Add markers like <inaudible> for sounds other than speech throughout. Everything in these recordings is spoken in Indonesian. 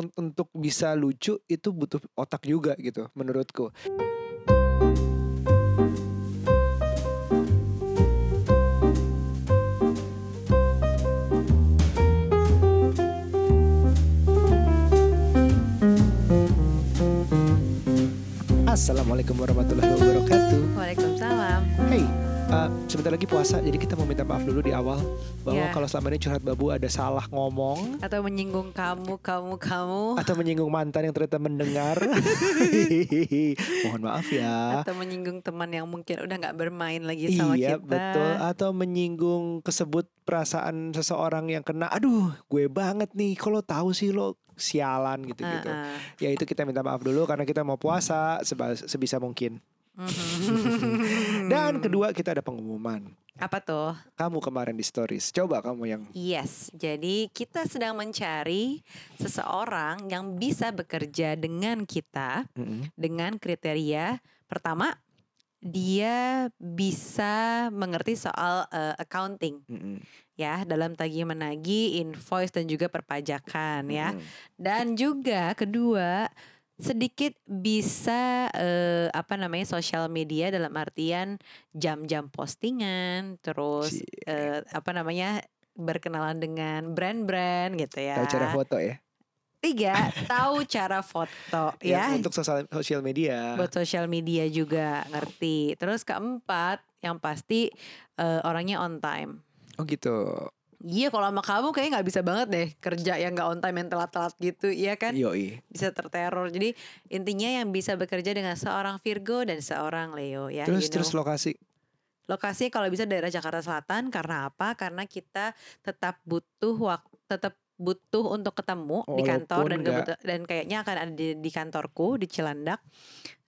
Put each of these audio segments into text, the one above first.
un- untuk bisa lucu itu butuh otak juga gitu menurutku. Assalamualaikum warahmatullahi wabarakatuh. Waalaikumsalam. Hey, uh, sebentar lagi puasa, jadi kita mau minta maaf dulu di awal bahwa Ya. kalau selama ini curhat babu ada salah ngomong Atau menyinggung kamu, kamu, kamu. atau menyinggung mantan yang ternyata mendengar. <laughs> Mohon maaf ya. Atau menyinggung teman yang mungkin udah nggak bermain lagi sama Iya kita. betul atau menyinggung kesebut perasaan seseorang yang kena aduh gue banget nih kalau tahu sih lo sialan gitu-gitu. Ah, ah. Ya itu kita minta maaf dulu karena kita mau puasa sebisa mungkin. <laughs> Dan kedua kita ada pengumuman. Apa tuh? Kamu kemarin di stories. Coba kamu yang Yes, jadi kita sedang mencari seseorang yang bisa bekerja dengan kita Mm-mm. dengan kriteria pertama dia bisa mengerti soal eh, accounting Mm-mm. ya dalam tagih menagih, invoice dan juga perpajakan ya. Mm-mm. Dan juga kedua sedikit bisa eh, apa namanya sosial media dalam artian jam-jam postingan, terus eh, apa namanya berkenalan dengan brand-brand gitu ya. Tahu cara foto ya? Tiga <laughs> tahu cara foto ya. Yang untuk sosial sosial media. Buat sosial media juga ngerti. Terus keempat yang pasti eh, orangnya on time. Oh gitu. Iya kalau sama kamu kayaknya nggak bisa banget deh kerja yang nggak on time yang telat-telat gitu, iya kan? Yoi. Bisa terteror. Jadi intinya yang bisa bekerja dengan seorang Virgo dan seorang Leo ya. terus you know. terus lokasi. Lokasinya kalau bisa daerah Jakarta Selatan karena apa? Karena kita tetap butuh waktu tetap butuh untuk ketemu di kantor Walaupun dan kebetu- dan kayaknya akan ada di, di kantorku di Cilandak.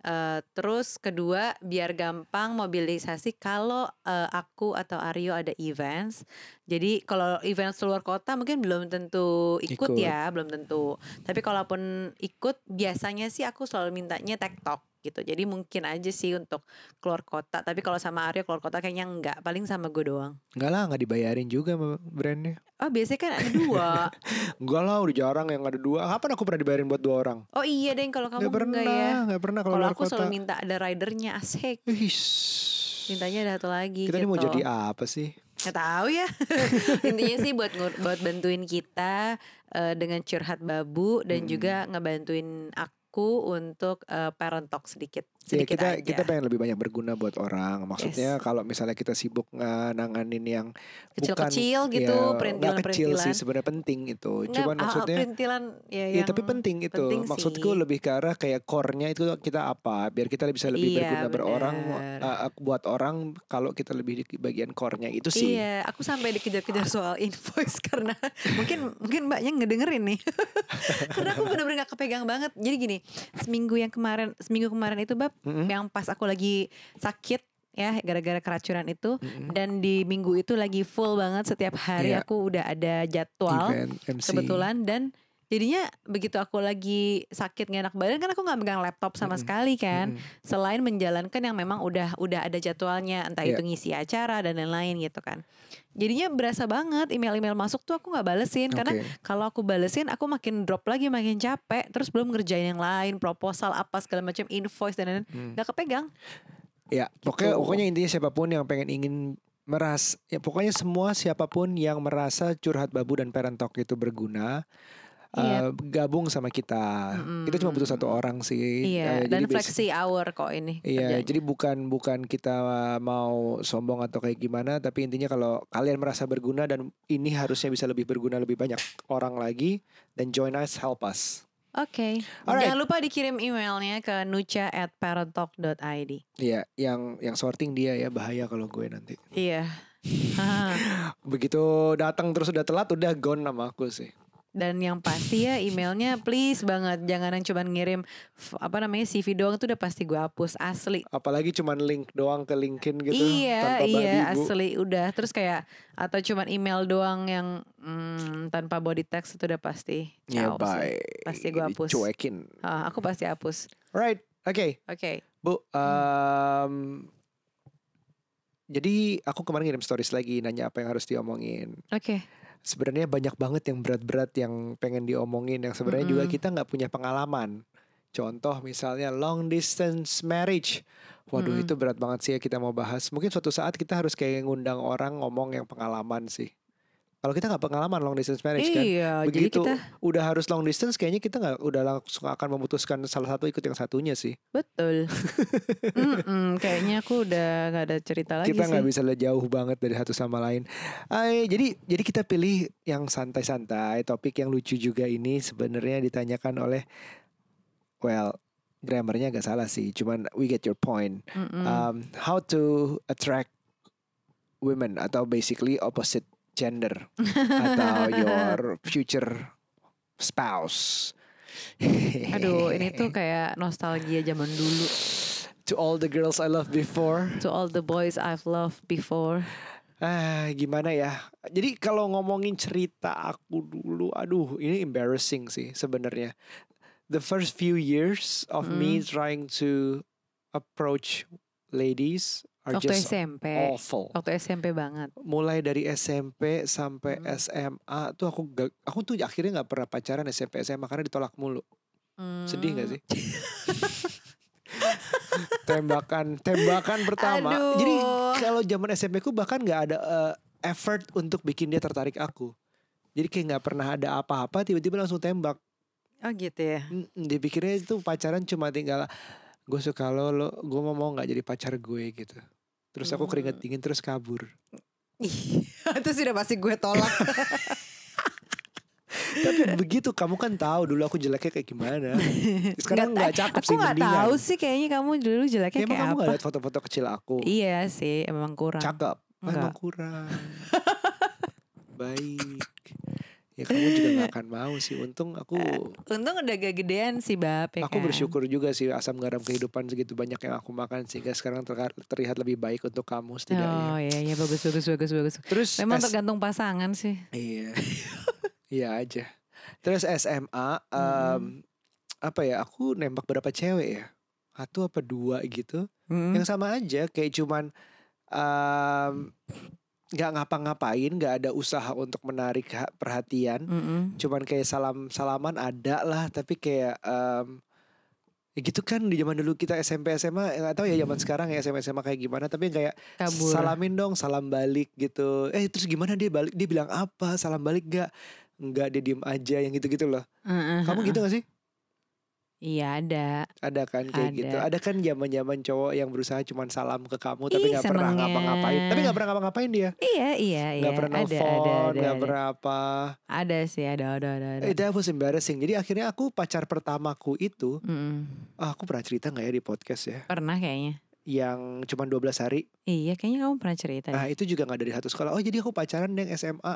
Eh, terus kedua biar gampang mobilisasi kalau eh, aku atau Aryo ada events. Jadi kalau events luar kota mungkin belum tentu ikut, Ikut. ya, belum tentu. Tapi kalaupun ikut biasanya sih aku selalu mintanya TikTok gitu. Jadi mungkin aja sih untuk keluar kota. Tapi kalau sama Aryo keluar kota kayaknya enggak, paling sama gue doang. Enggak lah, nggak dibayarin juga sama brandnya. Oh biasanya kan ada dua. <laughs> Enggak lah, udah jarang yang ada dua. Kapan aku pernah dibayarin buat dua orang? Oh iya deh kalau kamu Nggak pernah, enggak ya. nggak pernah kalau aku kota. selalu minta ada ridernya asik. Mintanya ada satu lagi kita gitu. ini mau jadi apa sih? Nggak tahu ya. <laughs> Intinya sih buat buat bantuin kita eh, dengan curhat babu dan Mm. juga ngebantuin aku untuk eh, parent talk sedikit. Ya, Sedikit kita aja. kita pengen lebih banyak berguna buat orang. Maksudnya kalau misalnya kita sibuk nga- nanganin yang Kecil-kecil bukan, gitu, ya, nggak perintilan-perintilan. kecil sih sebenarnya penting itu. Enggak, Cuman hal-hal maksudnya perintilan ya, Ya tapi penting itu. penting Maksudku sih. lebih ke arah kayak core-nya itu kita apa? Biar kita bisa lebih Iya, berguna berorang benar. uh, buat orang kalau kita lebih di bagian core-nya itu sih. Iya, aku sampai dikejar-kejar soal invoice <laughs> karena mungkin mungkin mbaknya ngedengerin nih. <laughs> karena aku bener-bener gak kepegang banget. Jadi gini, seminggu yang kemarin, seminggu kemarin itu bab Mm-mm. yang pas aku lagi sakit ya gara-gara keracunan itu Mm-mm. dan di minggu itu lagi full banget setiap hari Iya. aku udah ada jadwal Event, MC. kebetulan dan jadinya begitu aku lagi sakit gak enak badan kan aku nggak megang laptop sama Mm-mm. sekali kan Mm-mm. selain menjalankan yang memang udah udah ada jadwalnya entah Iya. itu ngisi acara dan lain-lain gitu kan jadinya berasa banget email-email masuk tuh aku nggak balesin karena Oke. kalau aku balesin aku makin drop lagi makin capek terus belum ngerjain yang lain proposal apa segala macam invoice dan lain-lain Hmm. nggak kepegang Ya, pokoknya Gitu. pokoknya intinya siapa pun yang pengen ingin meras ya pokoknya semua siapa pun yang merasa curhat babu dan parent talk itu berguna Iya. eh, gabung sama kita. Mm-mm. Kita cuma butuh satu orang sih. iya Eh, dan flexi hour kok ini Iya, kerjanya. jadi bukan bukan kita mau sombong atau kayak gimana, tapi intinya kalau kalian merasa berguna dan ini harusnya bisa lebih berguna lebih banyak orang lagi, dan join us, help us. Oke, Alright. jangan lupa dikirim emailnya ke nucha at parentalk.id. Iya, yang yang sorting dia ya bahaya kalau gue nanti. Iya. <laughs> <laughs> Begitu datang terus udah telat udah gone sama aku sih. Dan yang pasti ya emailnya please banget jangan yang cuman ngirim apa namanya CV doang tuh udah pasti gue hapus asli. Apalagi cuman link doang ke LinkedIn gitu iya tanpa iya Bu. asli udah terus kayak atau cuman email doang yang mm, tanpa body text itu udah pasti. Ya sih. bye. Pasti gue hapus. Dicuekin. Ah, aku pasti hapus. Right. Oke, Oke. Bu. em, jadi aku kemarin ngirim stories lagi nanya apa yang harus diomongin. Oke. Sebenarnya banyak banget yang berat-berat yang pengen diomongin yang sebenarnya juga Mm-mm. kita nggak punya pengalaman. Contoh misalnya long distance marriage. Waduh Mm-mm. itu berat banget sih ya kita mau bahas. Mungkin suatu saat kita harus kayak ngundang orang ngomong yang pengalaman sih. Kalau kita nggak pengalaman long distance marriage kan. Iya, jadi Begitu kita udah harus long distance kayaknya kita nggak udah langsung akan memutuskan salah satu ikut yang satunya sih. betul. <laughs> Mm-mm, kayaknya aku udah nggak ada cerita lagi kita nggak bisa jauh banget dari satu sama lain. Ay, jadi jadi kita pilih yang santai-santai, topik yang lucu juga ini sebenarnya ditanyakan oleh well grammarnya agak salah sih, cuman we get your point. Mm-mm. Um, how to attract women atau basically opposite gender <laughs> atau your future spouse. Aduh, ini tuh <laughs> kayak nostalgia zaman dulu. to all the girls I loved before. To all the boys I've loved before. Ah, gimana ya? Jadi kalau ngomongin cerita aku dulu, aduh, ini embarrassing sih sebenarnya. The first few years of me Mm. trying to approach ladies are Waktu just SMP. awful. Waktu SMP banget. Mulai dari SMP sampai Mm. SMA tuh aku gak, aku tuh akhirnya nggak pernah pacaran SMP SMA karena ditolak mulu. Sedih gak Hmm. sih? <laughs> tembakan tembakan pertama. Jadi Aduh. kalau zaman SMP ku bahkan nggak ada eh, effort untuk bikin dia tertarik aku. Jadi kayak nggak pernah ada apa-apa tiba-tiba langsung tembak. Oh gitu ya. Mm, Dia pikirnya itu pacaran cuma tinggal gue suka lo, lo gue mau mau nggak jadi pacar gue gitu. Terus aku keringet Hmm. dingin terus kabur. <laughs> Itu sudah pasti gue tolak. <laughs> Tapi begitu kamu kan tahu dulu aku jeleknya kayak gimana. <laughs> Sekarang nggak cakep Aku sih nggak mendingan. tahu sih kayaknya kamu dulu jeleknya Emang kayak kamu apa. nggak lihat foto-foto kecil aku? Iya sih, emang kurang. Cakep. Enggak. emang kurang. Baik. Ya kamu juga gak akan mau sih. Untung aku Untung udah gak gedean sih Bab ya aku kan? bersyukur juga sih asam garam kehidupan segitu banyak yang aku makan sehingga sekarang terlihat, terlihat lebih baik untuk kamu Oh setidaknya. iya iya bagus bagus bagus bagus. Terus Memang S- tergantung pasangan sih. Iya. <laughs> Iya aja. Terus SMA em, apa ya? Aku nembak berapa cewek ya? Satu apa dua gitu. Mm. Yang sama aja kayak cuman em, nggak ngapa-ngapain, nggak ada usaha untuk menarik ha- perhatian. Mm-mm. cuman kayak salam salaman ada lah tapi kayak em, ya gitu kan di zaman dulu kita SMP SMA ya nggak tahu ya zaman sekarang ya SMA SMA kayak gimana tapi kayak Kabur. salamin dong salam balik gitu eh terus gimana dia balik dia bilang apa salam balik gak Enggak dia diem aja yang gitu gitu loh Heeh, kamu heeh. gitu gak sih Iya ada. ada kan kayak Ada. gitu ada kan zaman zaman cowok yang berusaha cuman salam ke kamu tapi nggak pernah ngapa-ngapain tapi nggak pernah ngapa-ngapain dia Iya iya iya. nggak pernah ada, ada, nelfon ada, nggak ada. pernah apa Ada sih ada ada ada. ada. That was embarrassing jadi akhirnya aku pacar pertamaku itu Mm-mm. Ah, aku pernah cerita nggak ya di podcast ya? Pernah kayaknya. Yang cuma 12 hari. Iya kayaknya kamu pernah cerita. Nah, deh. itu juga nggak dari satu sekolah. Oh, jadi aku pacaran yang SMA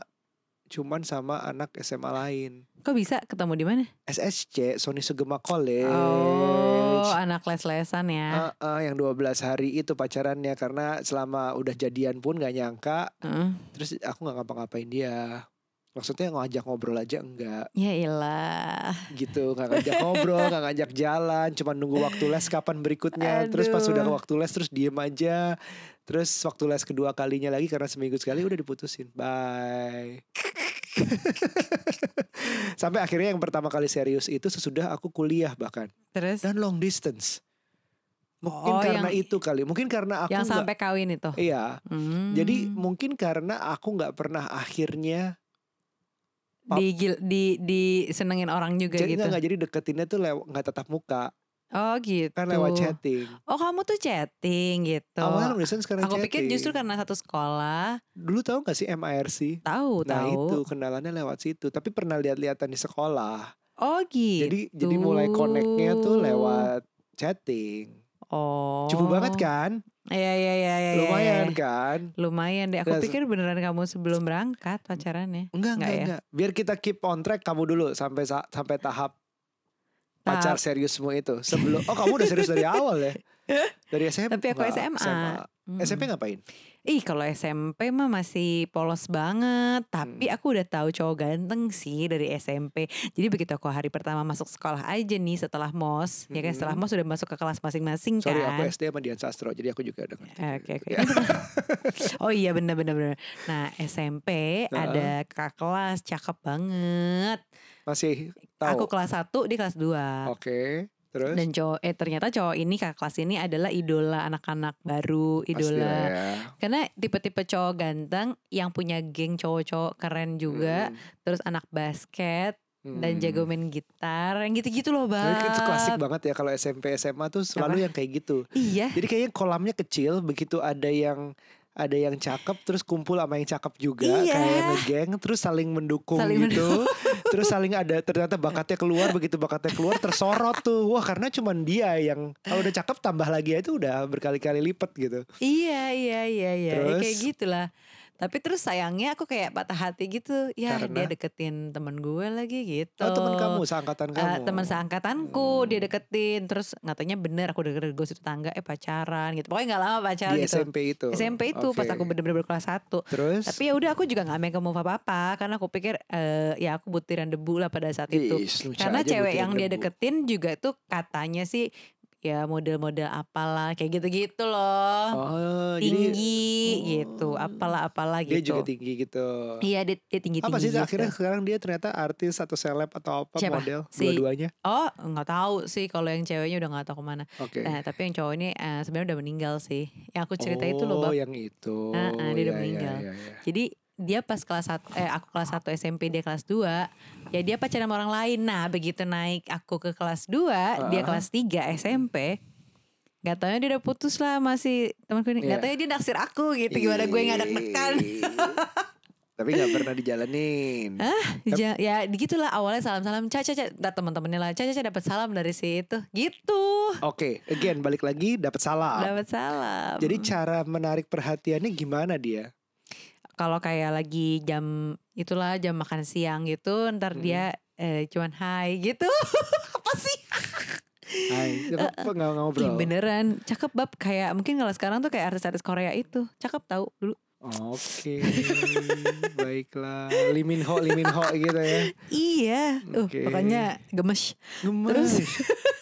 cuman sama anak SMA lain. Kok bisa ketemu di mana? SSC, Sony Sugema College. Oh anak les-lesan ya. Ah, ah, yang 12 hari itu pacarannya karena selama udah jadian pun nggak nyangka. Heeh. Terus aku nggak ngapa-ngapain dia. Maksudnya ngajak ngobrol aja enggak. Ya ilah. gitu nggak ngajak ngobrol nggak ngajak jalan cuma nunggu waktu les kapan berikutnya. Terus pas Aduh. udah waktu les terus diem aja. Terus waktu les kedua kalinya lagi karena seminggu sekali udah diputusin. Bye. <laughs> Sampai akhirnya yang pertama kali serius itu sesudah aku kuliah bahkan. Terus? Dan long distance. Mungkin Oh, karena yang- itu kali mungkin karena aku yang sampai kawin itu. iya. Hmm. jadi mungkin karena aku nggak pernah akhirnya pap- di di di senengin orang juga jadi gitu. nggak jadi deketinnya tuh lewat nggak tatap muka Oh gitu. kan lewat chatting Oh kamu tuh chatting gitu. Long distance karena Aku pikir chatting. justru karena satu sekolah. Dulu tahu gak sih MIRC? Tahu Nah tahu. itu kenalannya lewat situ. Tapi pernah lihat-lihatan di sekolah. Oh gitu. Jadi jadi mulai connectnya tuh lewat chatting. Oh. Cukup banget kan? Iya iya iya iya. iya, Lumayan iya. kan? Lumayan deh. Aku Nah, pikir beneran kamu sebelum berangkat pacarannya. Enggak, enggak, Enggak ya? enggak. Biar kita keep on track kamu dulu sampai sa- sampai tahap pacar Tahap- seriusmu itu. Sebelum Oh, kamu udah serius dari <laughs> awal ya? Dari SMP. Tapi aku SMA. Hmm. SMP ngapain? Ih kalau SMP mah masih polos banget Tapi Hmm. aku udah tahu cowok ganteng sih dari SMP Jadi begitu aku hari pertama masuk sekolah aja nih setelah MOS Ya kan setelah Hmm. MOS udah masuk ke kelas masing-masing Sorry kan aku SD sama Dian Sastro jadi aku juga udah ngerti. Oke oke. Ya. <laughs> oh iya benar benar benar. Nah SMP Heeh. ada kakak kelas cakep banget. Masih Aku tahu. kelas 1 di kelas 2 Oke. Terus Dan cowok eh ternyata cowok ini kakak kelas ini adalah idola anak-anak baru, idola. ya. Karena tipe-tipe cowok ganteng yang punya geng cowok-cowok keren juga, Hmm. terus anak basket dan Hmm. jago main gitar, yang gitu-gitu loh, Sebenarnya Bang. itu klasik banget ya kalau SMP SMA tuh selalu Apa? yang kayak gitu. Iya. Jadi kayaknya kolamnya kecil begitu ada yang ada yang cakep terus kumpul sama yang cakep juga Iya. kayak ngegeng terus saling mendukung Saling gitu. Terus saling ada ternyata bakatnya keluar begitu bakatnya keluar tersorot tuh. Wah, karena cuman dia yang kalau udah cakep tambah lagi itu udah berkali-kali lipat gitu. Iya iya iya iya Ya, kayak Terus? gitulah. Tapi terus sayangnya aku kayak patah hati gitu. Ya Karena? dia deketin temen gue lagi gitu. Oh, teman kamu, seangkatan Eh, kamu. teman seangkatanku Hmm. dia deketin terus katanya bener aku denger gosip tetangga eh pacaran gitu pokoknya nggak lama pacaran di gitu SMP itu. SMP itu pas Oke. aku bener-bener kelas 1 Terus tapi ya udah aku juga nggak main ke move apa apa karena aku pikir eh, ya aku butiran debu lah pada saat itu karena cewek yang dia debu. deketin juga tuh katanya sih ya model-model apalah kayak gitu-gitu loh Oh, jadi tinggi oh. gitu apalah apalah dia gitu juga tinggi gitu. iya dia, dia tinggi tinggi Apa sih gitu. akhirnya sekarang dia ternyata artis atau seleb atau apa Siapa? model Si- dua-duanya? oh nggak tahu sih kalau yang ceweknya udah nggak tahu ke mana Oke. Nah, tapi yang cowok ini eh, sebenarnya udah meninggal sih. Yang aku cerita itu loh, Oh, Bab. yang itu. Ah, ah, dia udah Ya, ya, meninggal. ya, ya. Jadi dia pas kelas 1 eh aku kelas 1 SMP dia kelas 2, ya dia pacaran sama orang lain. Nah, begitu naik aku ke kelas 2, dia Ah. kelas 3 SMP. Gak taunya dia udah putus lah masih temanku ini. Iya. Gak taunya dia naksir aku gitu. Gimana gue gak deg-degan. Ih. Tapi nggak pernah dijalanin. Ja- ya gitulah awalnya salam-salam caca caca teman-temannya lah caca caca dapat salam dari si itu gitu Oke, again balik lagi dapat salam. dapat salam Jadi cara menarik perhatiannya gimana dia? Kalau kayak lagi jam itulah jam makan siang gitu ntar Hmm. dia eh, cuman hai gitu <laughs> apa sih Hai, apa nggak Ih, ngobrol? beneran cakep bab kayak mungkin kalau sekarang tuh kayak artis-artis Korea itu cakep tahu dulu Oke, baiklah. Liminho, Liminho gitu ya. iya uh Oke. pokoknya gemes Gemes. Terus <laughs>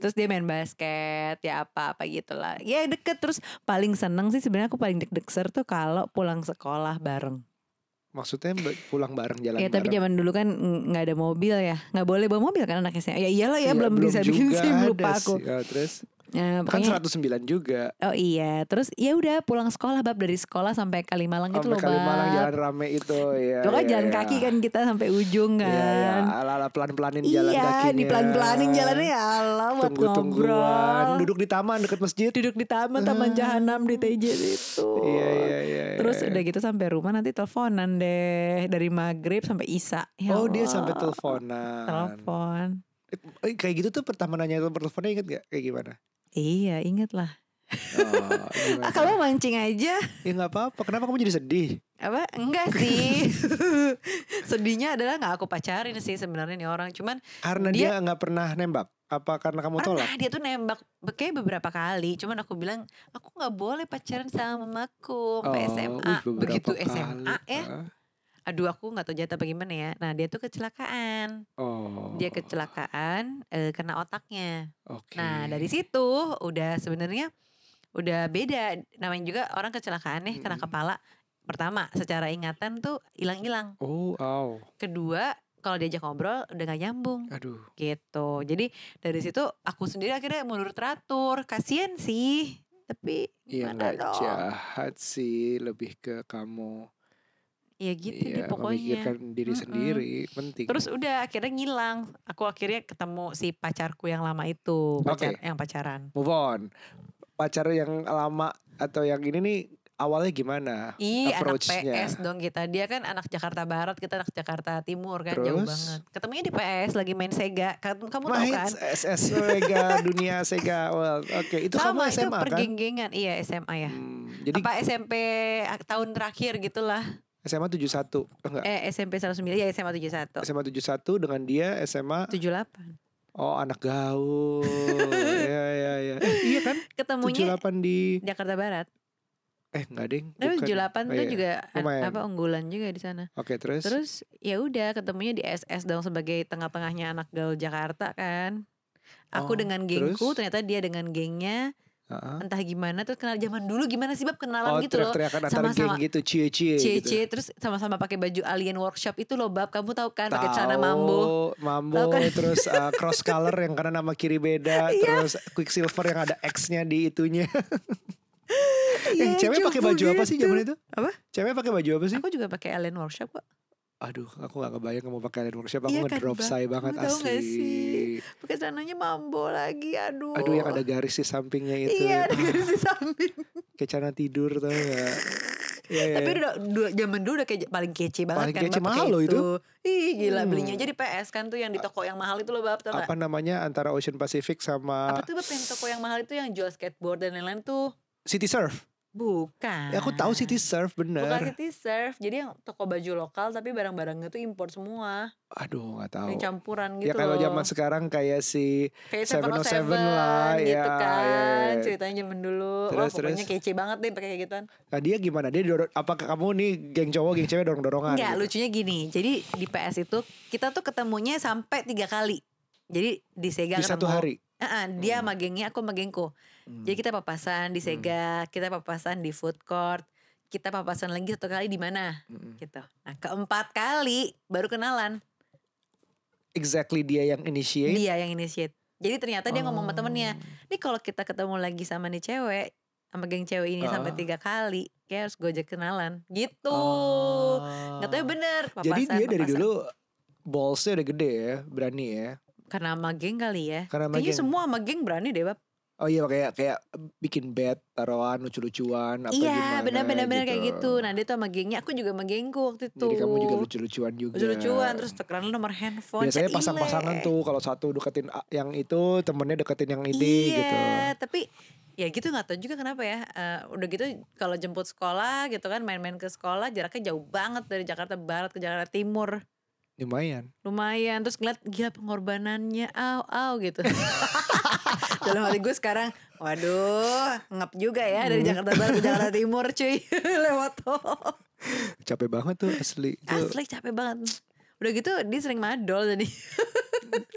terus dia main basket ya apa apa gitulah. Ya deket terus paling seneng sih sebenarnya aku paling deg-degser tuh kalau pulang sekolah bareng. Maksudnya pulang bareng jalan ya tapi zaman dulu kan nggak ada mobil ya. Nggak boleh bawa mobil kan anaknya saya ya iyalah ya Iya, belum, bisa bikin <laughs> ada lupa aku. sih. Ya, terus Ya, kan pokoknya 109 juga. Oh iya, terus ya udah pulang sekolah bab dari sekolah sampai Kalimalang itu Sampai loh Kalimalang bab. jalan rame itu ya. Itu kan ya, jalan ya. kaki kan kita sampai ujung Iya, iya, kan. ala-ala pelan-pelanin jalan Iya, kakinya. di pelan-pelanin jalannya ya Allah buat Tunggu-tungguan. ngobrol. Duduk di taman dekat masjid. Duduk di taman Taman Ah. Jahanam di TJ itu. Iya, iya, iya. Terus iya. udah gitu sampai rumah nanti teleponan deh dari maghrib sampai isya. Ya Oh, dia sampai teleponan. Telepon. Eh, Kayak gitu tuh pertama nanya telepon teleponnya inget gak? Kayak gimana? Iya, inget lah. Oh, gimana? Ah, kamu mancing aja. Ya nggak apa-apa. Kenapa kamu jadi sedih? apa enggak sih <laughs> sedihnya adalah nggak aku pacarin sih sebenarnya nih orang cuman Karena Dia- nggak pernah nembak. Apa karena kamu tolak? pernah dia tuh nembak kayak beberapa kali cuman aku bilang aku nggak boleh pacaran sama mamaku sampai SMA begitu kali. SMA ya. Aduh aku nggak tahu jatah bagaimana ya nah dia tuh kecelakaan Oh. dia kecelakaan eh, kena otaknya Oke. nah dari situ udah sebenarnya udah beda namanya juga orang kecelakaan nih kena Mm. kepala pertama secara ingatan tuh hilang-hilang Oh, au. kedua kalau diajak ngobrol udah gak nyambung Aduh. gitu jadi dari situ aku sendiri akhirnya mundur teratur kasian sih tapi Iya dong jahat sih, lebih ke kamu. Ya gitu deh Iya, pokoknya memikirkan diri Mm-mm. sendiri penting. terus udah akhirnya ngilang aku akhirnya ketemu si pacarku yang lama itu pacar Oke. yang pacaran move on. Pacar yang lama atau yang ini nih awalnya gimana? Ih anak. PS dong kita Dia kan anak Jakarta Barat Kita anak Jakarta Timur kan Jauh Terus? banget Ketemunya di PS Lagi main Sega Kamu, kamu tahu kan SS Sega <laughs> dunia Sega World. Oke, itu Sama kamu itu SMA kan? pergenggengan Iya SMA ya Hmm, jadi Apa SMP tahun terakhir gitulah SMA 71. Enggak. Eh SMP 109 Ya SMA 71 SMA 71 dengan dia SMA 78 oh anak gaul. <laughs> Iya iya iya. Eh, iya kan? Ketemunya 78 di Jakarta Barat Eh nggak ding. Tapi bukan. 78 Oh, tuh iya. juga a- Lumayan. apa unggulan juga di sana. Oke terus. Terus ya udah ketemunya di SS dong sebagai tengah-tengahnya anak gaul Jakarta kan. Aku Oh, dengan gengku, terus? ternyata dia dengan gengnya. Heeh. Entah gimana terus kenal zaman dulu gimana sih bab kenalan Oh gitu loh. Sama-sama. gitu, cie-cie gitu. Cie terus sama-sama pakai baju alien workshop itu loh bab kamu tahu kan pakai celana mambo. mambo, kan? terus uh, <laughs> cross color yang kanan nama kiri beda, Iya. terus quicksilver yang ada X-nya di itunya. <laughs> eh, Iya, cewek pakai baju apa sih gitu. zaman itu? Apa? Cewek pakai baju apa sih? Aku juga pakai alien workshop kok. Aduh, aku gak kebayang kamu pakai alien workshop. Aku Iya kan, ngedrop banget tahu asli. nggak sih? Pakai celananya mambo lagi aduh. Aduh, yang ada garis di sampingnya itu. Iya ada garis di samping. <laughs> Kayak celana tidur tau gak? Iya, iya. Tapi udah, udah zaman dulu udah kayak paling kece banget Paling kan kece, mahal loh itu. Ih gila Hmm. belinya aja di PS kan tuh yang di toko yang mahal itu loh bab tau? Apa namanya antara Ocean Pacific sama Apa tuh bab yang toko yang mahal itu yang jual skateboard dan lain-lain tuh City Surf? Bukan. Ya, aku tahu City Surf Bukan bener. City Surf, jadi yang toko baju lokal tapi barang-barangnya tuh impor semua, Aduh, gak tahu. yang campuran Ya gitu kalau loh. zaman sekarang kayak si kayak 707 707 lah, gitu ya, kan ya, ya. ceritanya zaman dulu Terus, wah pokoknya terus? kece banget deh pakai kayak gituan Nah dia gimana? Dia dorong, apakah kamu nih geng cowok, geng cewek dorong-dorongan? Enggak gitu? lucunya gini jadi di PS itu kita tuh ketemunya sampai tiga kali jadi di Sega Di satu hari? Ah, ah, dia sama gengnya aku sama gengku Hmm. jadi kita papasan di Sega kita papasan di food court kita papasan lagi satu kali di mana Mm-mm. gitu nah keempat kali baru kenalan Exactly dia yang initiate? dia yang initiate jadi ternyata dia ngomong sama temennya Oh. Nih kalau kita ketemu lagi sama nih cewek sama geng cewek ini sampai Ah. tiga kali, kayak harus gojek kenalan, gitu. Ah. Nggak tahu ya bener. Jadi papasan, dia dari papasan. dulu ballsnya udah gede ya, berani ya. karena sama geng kali ya. Karena sama Kayaknya geng. semua sama geng berani deh, bab. Oh iya kayak kayak bikin bet, taruhan, lucu-lucuan apa Iya, gimana benar-benar benar kayak gitu. Nah dia tuh sama gengnya, aku juga sama gengku waktu itu. Jadi kamu juga lucu-lucuan juga. Lucu-lucuan, terus tukeran nomor handphone. Biasanya pasang-pasangan tuh kalau satu deketin a- yang itu, temennya deketin yang ini iya, gitu. tapi ya gitu nggak tahu juga kenapa ya. Eh, udah gitu kalau jemput sekolah gitu kan, main-main ke sekolah jaraknya jauh banget dari Jakarta Barat ke Jakarta Timur. Lumayan. lumayan terus ngeliat gila pengorbanannya aw aw gitu <laughs> dalam hati gue sekarang waduh ngap juga ya dari Jakarta Barat ke Jakarta Timur cuy. <laughs> Lewat tol. Capek banget tuh asli. Asli capek banget. Udah gitu dia sering madol jadi <laughs>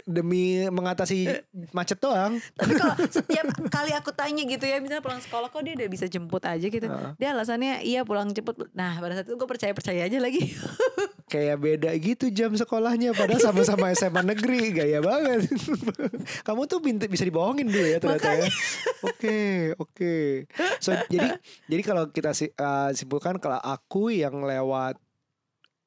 demi mengatasi macet doang. tapi kalau <laughs> setiap kali aku tanya gitu ya misalnya pulang sekolah kok dia udah bisa jemput aja gitu Heeh. dia alasannya iya pulang cepet nah pada saat itu gue percaya percaya aja lagi <laughs> Kayak beda gitu jam sekolahnya padahal sama-sama <laughs> SMA negeri gaya banget. Kamu tuh bisa dibohongin dulu ya ternyata ya. Oke, oke. So jadi jadi kalau kita uh, simpulkan kalau aku yang lewat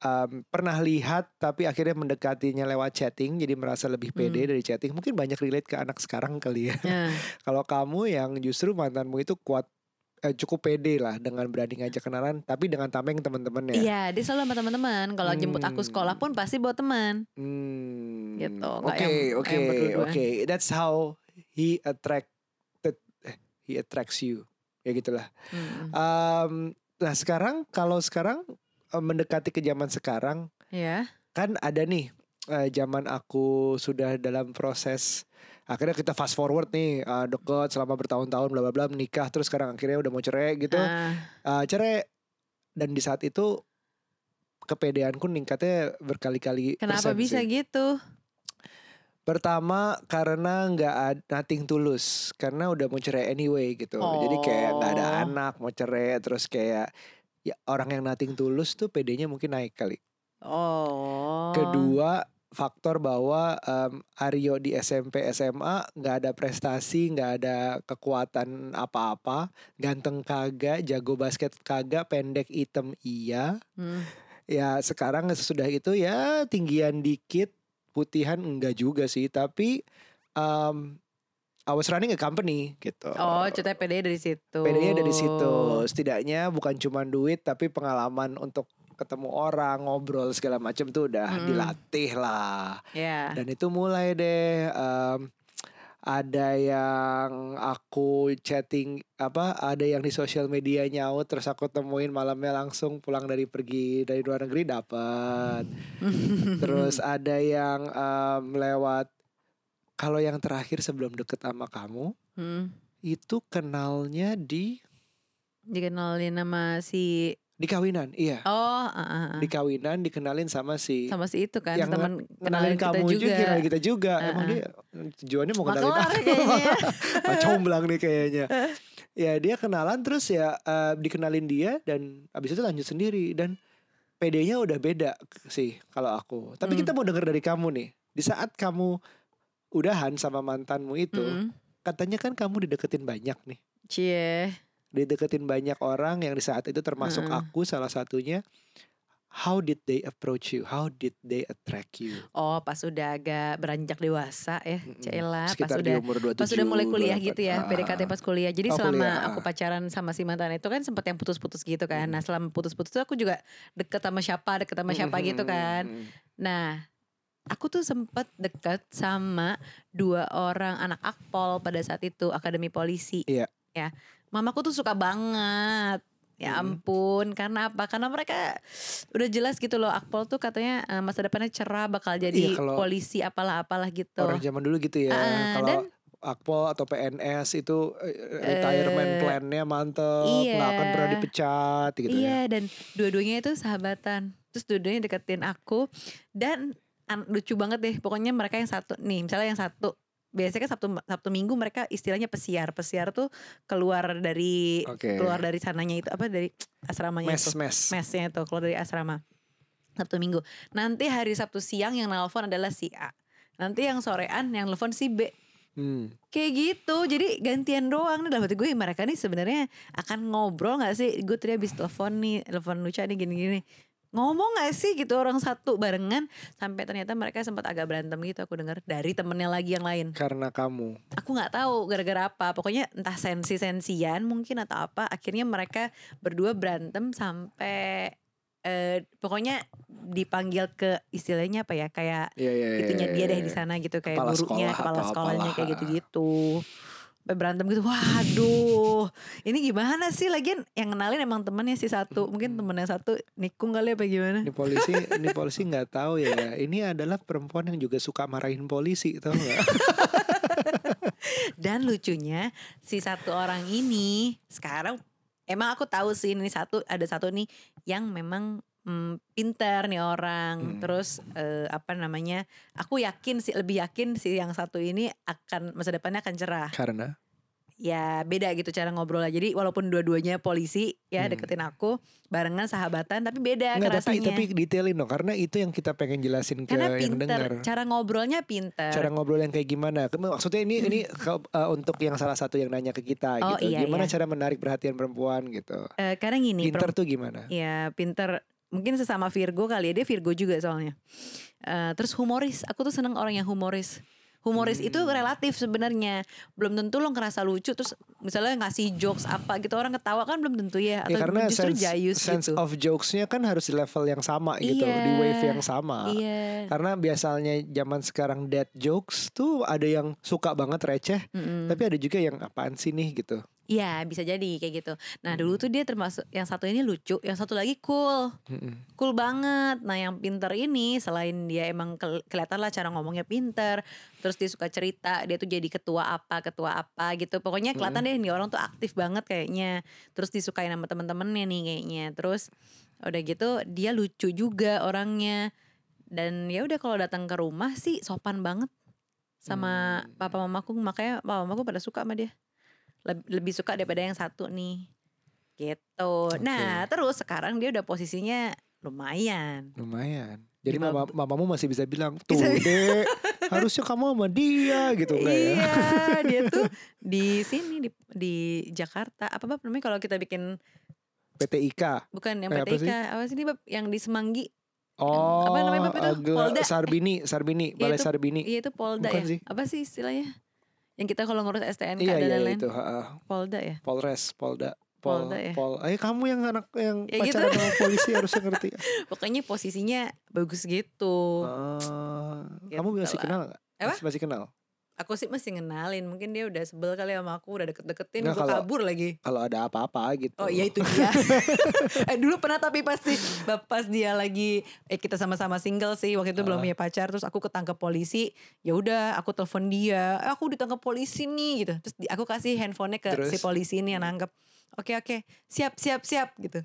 um, pernah lihat tapi akhirnya mendekatinya lewat chatting jadi merasa lebih pede Hmm. dari chatting. Mungkin banyak relate ke anak sekarang kali ya. nah, <laughs> Kalau kamu yang justru mantanmu itu kuat eh, cukup pede lah dengan berani ngajak kenalan tapi dengan tameng teman-temannya. iya dia selalu sama teman-teman kalau jemput aku Hmm. sekolah pun pasti bawa teman Hmm. Gitu, Oke, oke, oke. That's how he attracted eh, he attracts you. Ya gitulah. Mm-mm. Um, nah, sekarang kalau sekarang mendekati ke zaman sekarang ya kan ada nih eh, zaman aku sudah dalam proses akhirnya kita fast forward nih eh, deket selama bertahun-tahun bla bla bla menikah terus sekarang akhirnya udah mau cerai gitu. Ah, Eh, cerai dan di saat itu kepedeanku ningkatnya berkali-kali kenapa persen bisa sih. gitu Pertama karena nggak ada nothing tulus karena udah mau cerai anyway gitu. Jadi kayak nggak ada Oh. anak mau cerai terus kayak ya orang yang nothing tulus tuh PD-nya mungkin naik kali. oh Kedua faktor bahwa em, Aryo di SMP SMA nggak ada prestasi, nggak ada kekuatan apa-apa, ganteng kagak, jago basket kagak, pendek hitam iya. Hmm. Ya sekarang sesudah itu ya tinggian dikit, putihan enggak juga sih, tapi um, I was running a company gitu. oh ceritanya PD dari situ PD-nya dari situ. Setidaknya bukan cuma duit tapi pengalaman untuk ketemu orang, ngobrol segala macam tuh udah Mm-mm. dilatih lah. ya Dan itu mulai deh em, ada yang aku chatting apa ada yang di sosial media nyaut terus aku temuin malamnya langsung pulang dari pergi dari luar negeri dapat <laughs> terus ada yang em, lewat kalau yang terakhir sebelum deket sama kamu Hmm. itu kenalnya di Dikenalin sama si Di kawinan, iya. Oh, ah, ah, ah. Di kawinan dikenalin sama si sama si itu kan yang teman kenalin kita kamu juga, kenalin kita juga. Ah, Emang ah. dia tujuannya mau kenalin kelar aku. <laughs> comblang nih kayaknya. ya dia kenalan terus ya eh, dikenalin dia dan abis itu lanjut sendiri dan PD-nya udah beda sih kalau aku. Tapi Hmm. kita mau denger dari kamu nih. Di saat kamu udahan sama mantanmu itu, Mm-mm. katanya kan kamu dideketin banyak nih. Cie. Dideketin banyak orang yang di saat itu termasuk Mm-mm. aku salah satunya. How did they approach you? How did they attract you? Oh, pas udah agak beranjak dewasa ya, Mm-mm. Cela. Pas udah umur 27 pas udah mulai kuliah 28. gitu ya, Ah. PDKT pas kuliah. Jadi Oh, selama kuliah, aku pacaran sama si mantan itu kan sempat yang putus-putus gitu kan. Hmm. Nah, selama putus-putus aku juga deket sama siapa, deket sama siapa Hmm, gitu hmm, kan. hmm, hmm. Nah, aku tuh sempet deket sama dua orang anak akpol pada saat itu akademi polisi. Iya. Ya, mamaku tuh suka banget. Ya Mm. ampun, karena apa? Karena mereka udah jelas gitu loh, akpol tuh katanya eh, masa depannya cerah, bakal jadi Iya, kalau polisi apalah-apalah gitu. Orang zaman dulu gitu ya. Ah, Kalau dan- Akpol atau PNS itu eh, retirement Eh, plan-nya mantep, iya. nggak akan pernah dipecat gitu iya, ya. dan dua-duanya itu sahabatan. Terus dua-duanya deketin aku dan an- lucu banget deh. Pokoknya mereka yang satu nih, misalnya yang satu biasanya kan Sabtu Sabtu Minggu mereka istilahnya pesiar. Pesiar tuh keluar dari Oke. keluar dari sananya itu apa dari asramanya Mes itu. mes. Mesnya itu keluar dari asrama. Sabtu Minggu. Nanti hari Sabtu siang yang nelpon adalah si A. Nanti yang sorean yang nelpon si B. Hmm. Kayak gitu, jadi gantian doang nih dalam hati gue mereka nih sebenarnya akan ngobrol nggak sih? Gue tadi habis telepon nih, telepon Luca nih gini-gini. Ngomong gak sih gitu orang satu barengan sampai ternyata mereka sempat agak berantem gitu aku dengar dari temennya lagi yang lain. Karena kamu. Aku nggak tahu gara-gara apa. Pokoknya entah sensi-sensian mungkin atau apa. Akhirnya mereka berdua berantem sampai eh, pokoknya dipanggil ke istilahnya apa ya kayak Iya iya. iya, itunya iya, dia deh iya. di sana gitu kayak Kepala gurunya sekolah kepala sekolahnya kayak gitu-gitu berantem gitu. Waduh ini gimana sih? Lagian yang kenalin emang temennya si satu. Mungkin temen yang satu nikung kali apa gimana? Ini polisi, ini polisi nggak tahu ya. Ini adalah perempuan yang juga suka marahin polisi, tau nggak? dan lucunya si satu orang ini sekarang emang aku tahu sih ini satu ada satu nih yang memang hmm, pinter nih orang Hmm. terus eh, apa namanya aku yakin sih lebih yakin si yang satu ini akan masa depannya akan cerah Karena ya beda gitu cara ngobrolnya. Jadi walaupun dua-duanya polisi ya Hmm. deketin aku barengan sahabatan tapi beda Enggak, tapi tapi detailin dong karena itu yang kita pengen jelasin ke Karena yang dengar. cara ngobrolnya pinter. Cara ngobrol yang kayak gimana? Maksudnya ini ini uh, untuk yang salah satu yang nanya ke kita Oh, gitu. iya, gimana iya. cara menarik perhatian perempuan gitu. Eh, karena gini, Pinter tuh gimana? ya pinter mungkin sesama Virgo kali ya dia Virgo juga soalnya. Eh, terus humoris, aku tuh seneng orang yang humoris. Humoris itu Hmm. relatif sebenarnya. Belum tentu lo ngerasa lucu terus misalnya ngasih jokes apa gitu orang ketawa kan belum tentu ya atau Ya karena justru sense, jayus sense gitu. of jokesnya kan harus di level yang sama gitu, Iya. di wave yang sama. Iya. Karena biasanya zaman sekarang dead jokes tuh ada yang suka banget receh, Mm-mm. tapi ada juga yang apaan sih nih gitu. Iya bisa jadi kayak gitu. Nah Hmm. dulu tuh dia termasuk yang satu ini lucu, yang satu lagi cool, Mm-mm. cool banget. Nah yang pinter ini selain dia emang kel- kelihatan lah cara ngomongnya pinter, terus dia suka cerita, dia tuh jadi ketua apa, ketua apa gitu. Pokoknya kelihatan deh nih orang tuh aktif banget kayaknya. Terus disukain sama temen-temennya nih kayaknya. Terus udah gitu dia lucu juga orangnya. Dan ya udah kalau datang ke rumah sih sopan banget sama Hmm. papa mamaku makanya papa mamaku pada suka sama dia lebih suka daripada yang satu nih gitu nah terus sekarang dia udah posisinya lumayan Lumayan. Jadi mama, mamamu masih bisa bilang, tuh Bisa- dek, harusnya kamu sama dia gitu ya? iya <laughs> dia tuh di sini di di Jakarta apa bab namanya kalau kita bikin PTIK. bukan yang Eh, apa PTIK apa sih ini bab yang di Semanggi Oh, apa namanya, Bab, itu? agak- Polda. Sarbini, Sarbini, Iya, Balai itu- Sarbini. iya itu Polda Bukan ya sih. apa sih istilahnya yang kita kalau ngurus STNK Iya dan iya lain-lain itu, heeh. Polda ya Polres, Polda. Pol, Polda ya? Pol, eh kamu yang anak yang Ya gitu. pacaran sama polisi <laughs> harusnya ngerti. pokoknya posisinya bagus gitu Oh, Gitu kamu masih lah. kenal? Apa? Masih, masih kenal? Aku sih masih ngenalin, mungkin dia udah sebel kali sama aku, udah deket-deketin, gue kabur lagi. Kalau ada apa-apa gitu. Oh iya itu dia. <laughs> eh dulu pernah tapi pasti pas dia lagi eh kita sama-sama single sih waktu itu belum Ah. punya pacar terus aku ketangkep polisi ya udah aku telepon dia eh, aku ditangkap polisi nih gitu terus aku kasih handphonenya ke Terus? si polisi ini yang nangkep oke oke siap siap siap gitu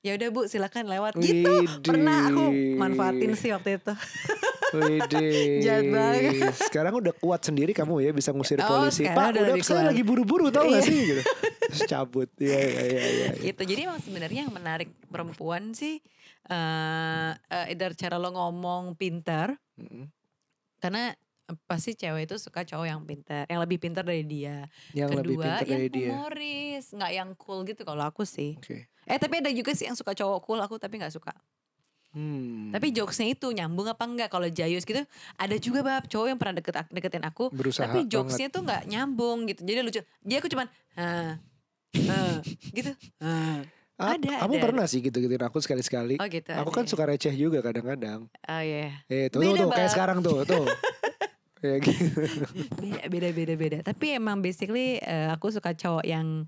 ya udah bu silakan lewat gitu pernah aku Widih. manfaatin sih waktu itu <laughs> Widih. Jahat banget. Sekarang udah kuat sendiri kamu ya bisa ngusir Oh, polisi. Pak, udah udah lebih saya lagi buru-buru tau gak Iya. sih gitu. Terus cabut. Iya iya iya iya. gitu jadi emang sebenarnya yang menarik perempuan sih eh eh, either cara lo ngomong pintar Mm-mm. karena eh, pasti cewek itu suka cowok yang pintar, yang lebih pintar dari dia. Yang lebih Kedua, pintar yang dari dia. humoris, nggak yang cool gitu kalau aku sih. Oke. Eh tapi ada juga sih yang suka cowok cool, aku tapi nggak suka. Hmm. Tapi jokesnya itu nyambung apa enggak? Kalau Jayus gitu, ada juga bab cowok yang pernah deket deketin aku, berusaha tapi banget. jokesnya tuh nggak nyambung gitu. Jadi lucu. Jadi aku cuman, ah, ah, gitu. <laughs> Ah. Ah, ada, kamu ada, pernah sih gitu-gituin aku sekali-sekali. Oh gitu. Aku ada kan suka receh juga kadang-kadang. Oh iya. Eh, tuh, tuh, Beda, tuh, kayak sekarang tuh, tuh. <laughs> ya gitu. beda beda beda beda tapi emang basically eh, aku suka cowok yang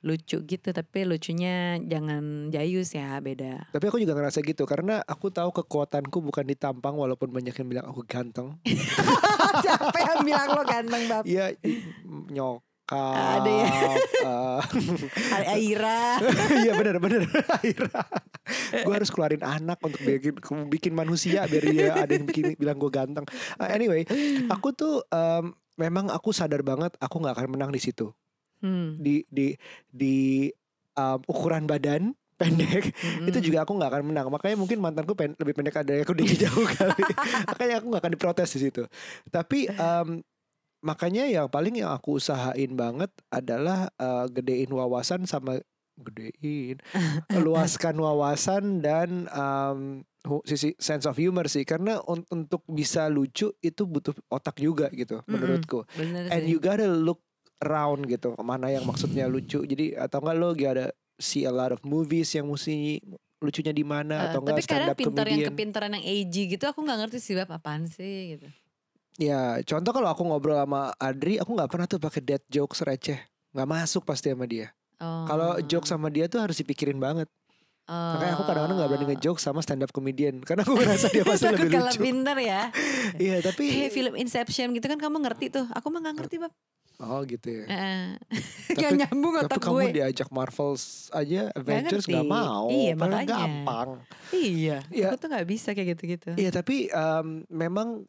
lucu gitu tapi lucunya jangan jayus ya beda Tapi aku juga ngerasa gitu karena aku tahu kekuatanku bukan di tampang walaupun banyak yang bilang aku ganteng. <laughs> siapa yang bilang lo ganteng bab Iya, i- nyokap. Ada ya. eh, Aira <laughs> Iya bener bener Akhirnya Gue harus keluarin anak untuk bikin, bikin manusia Biar dia ada yang bikin, bilang gue ganteng Ah, Anyway Aku tuh em, Memang aku sadar banget Aku gak akan menang di situ hmm. Di di di em, ukuran badan <laughs> pendek mm-mm. itu juga aku nggak akan menang makanya mungkin mantanku pen, lebih pendek dari aku tinggi jauh kali <laughs> makanya aku nggak akan diprotes di situ tapi em, makanya yang paling yang aku usahain banget adalah eh, gedein wawasan sama gedein <laughs> luaskan wawasan dan hu- sisi sense of humor sih karena un- untuk bisa lucu itu butuh otak juga gitu Mm-mm. menurutku bener and sih you gotta look around gitu mana yang maksudnya lucu. Jadi atau enggak lo ada see a lot of movies yang mesti lucunya di mana Eh, atau tapi enggak stand kadang up pintar yang kepintaran yang AG gitu aku nggak ngerti sih bab apaan sih gitu. Ya contoh kalau aku ngobrol sama Adri aku nggak pernah tuh pakai dead jokes receh. Nggak masuk pasti sama dia. Oh. kalau jokes sama dia tuh harus dipikirin banget. Oh. makanya aku kadang-kadang nggak berani nge-joke sama stand up comedian karena aku ngerasa dia pasti Takut lebih kalah lucu. pintar ya. Iya tapi kayak <laughs> film Inception gitu kan kamu ngerti tuh. Aku mah nggak ngerti bab oh gitu ya Heeh. <laughs> Tapi- Gak nyambung tapi otak kamu gue diajak Marvels aja Avengers ngerti. nggak mau Iya, makanya. gampang Iya, Iya. aku tuh nggak bisa kayak gitu-gitu. Iya tapi em, memang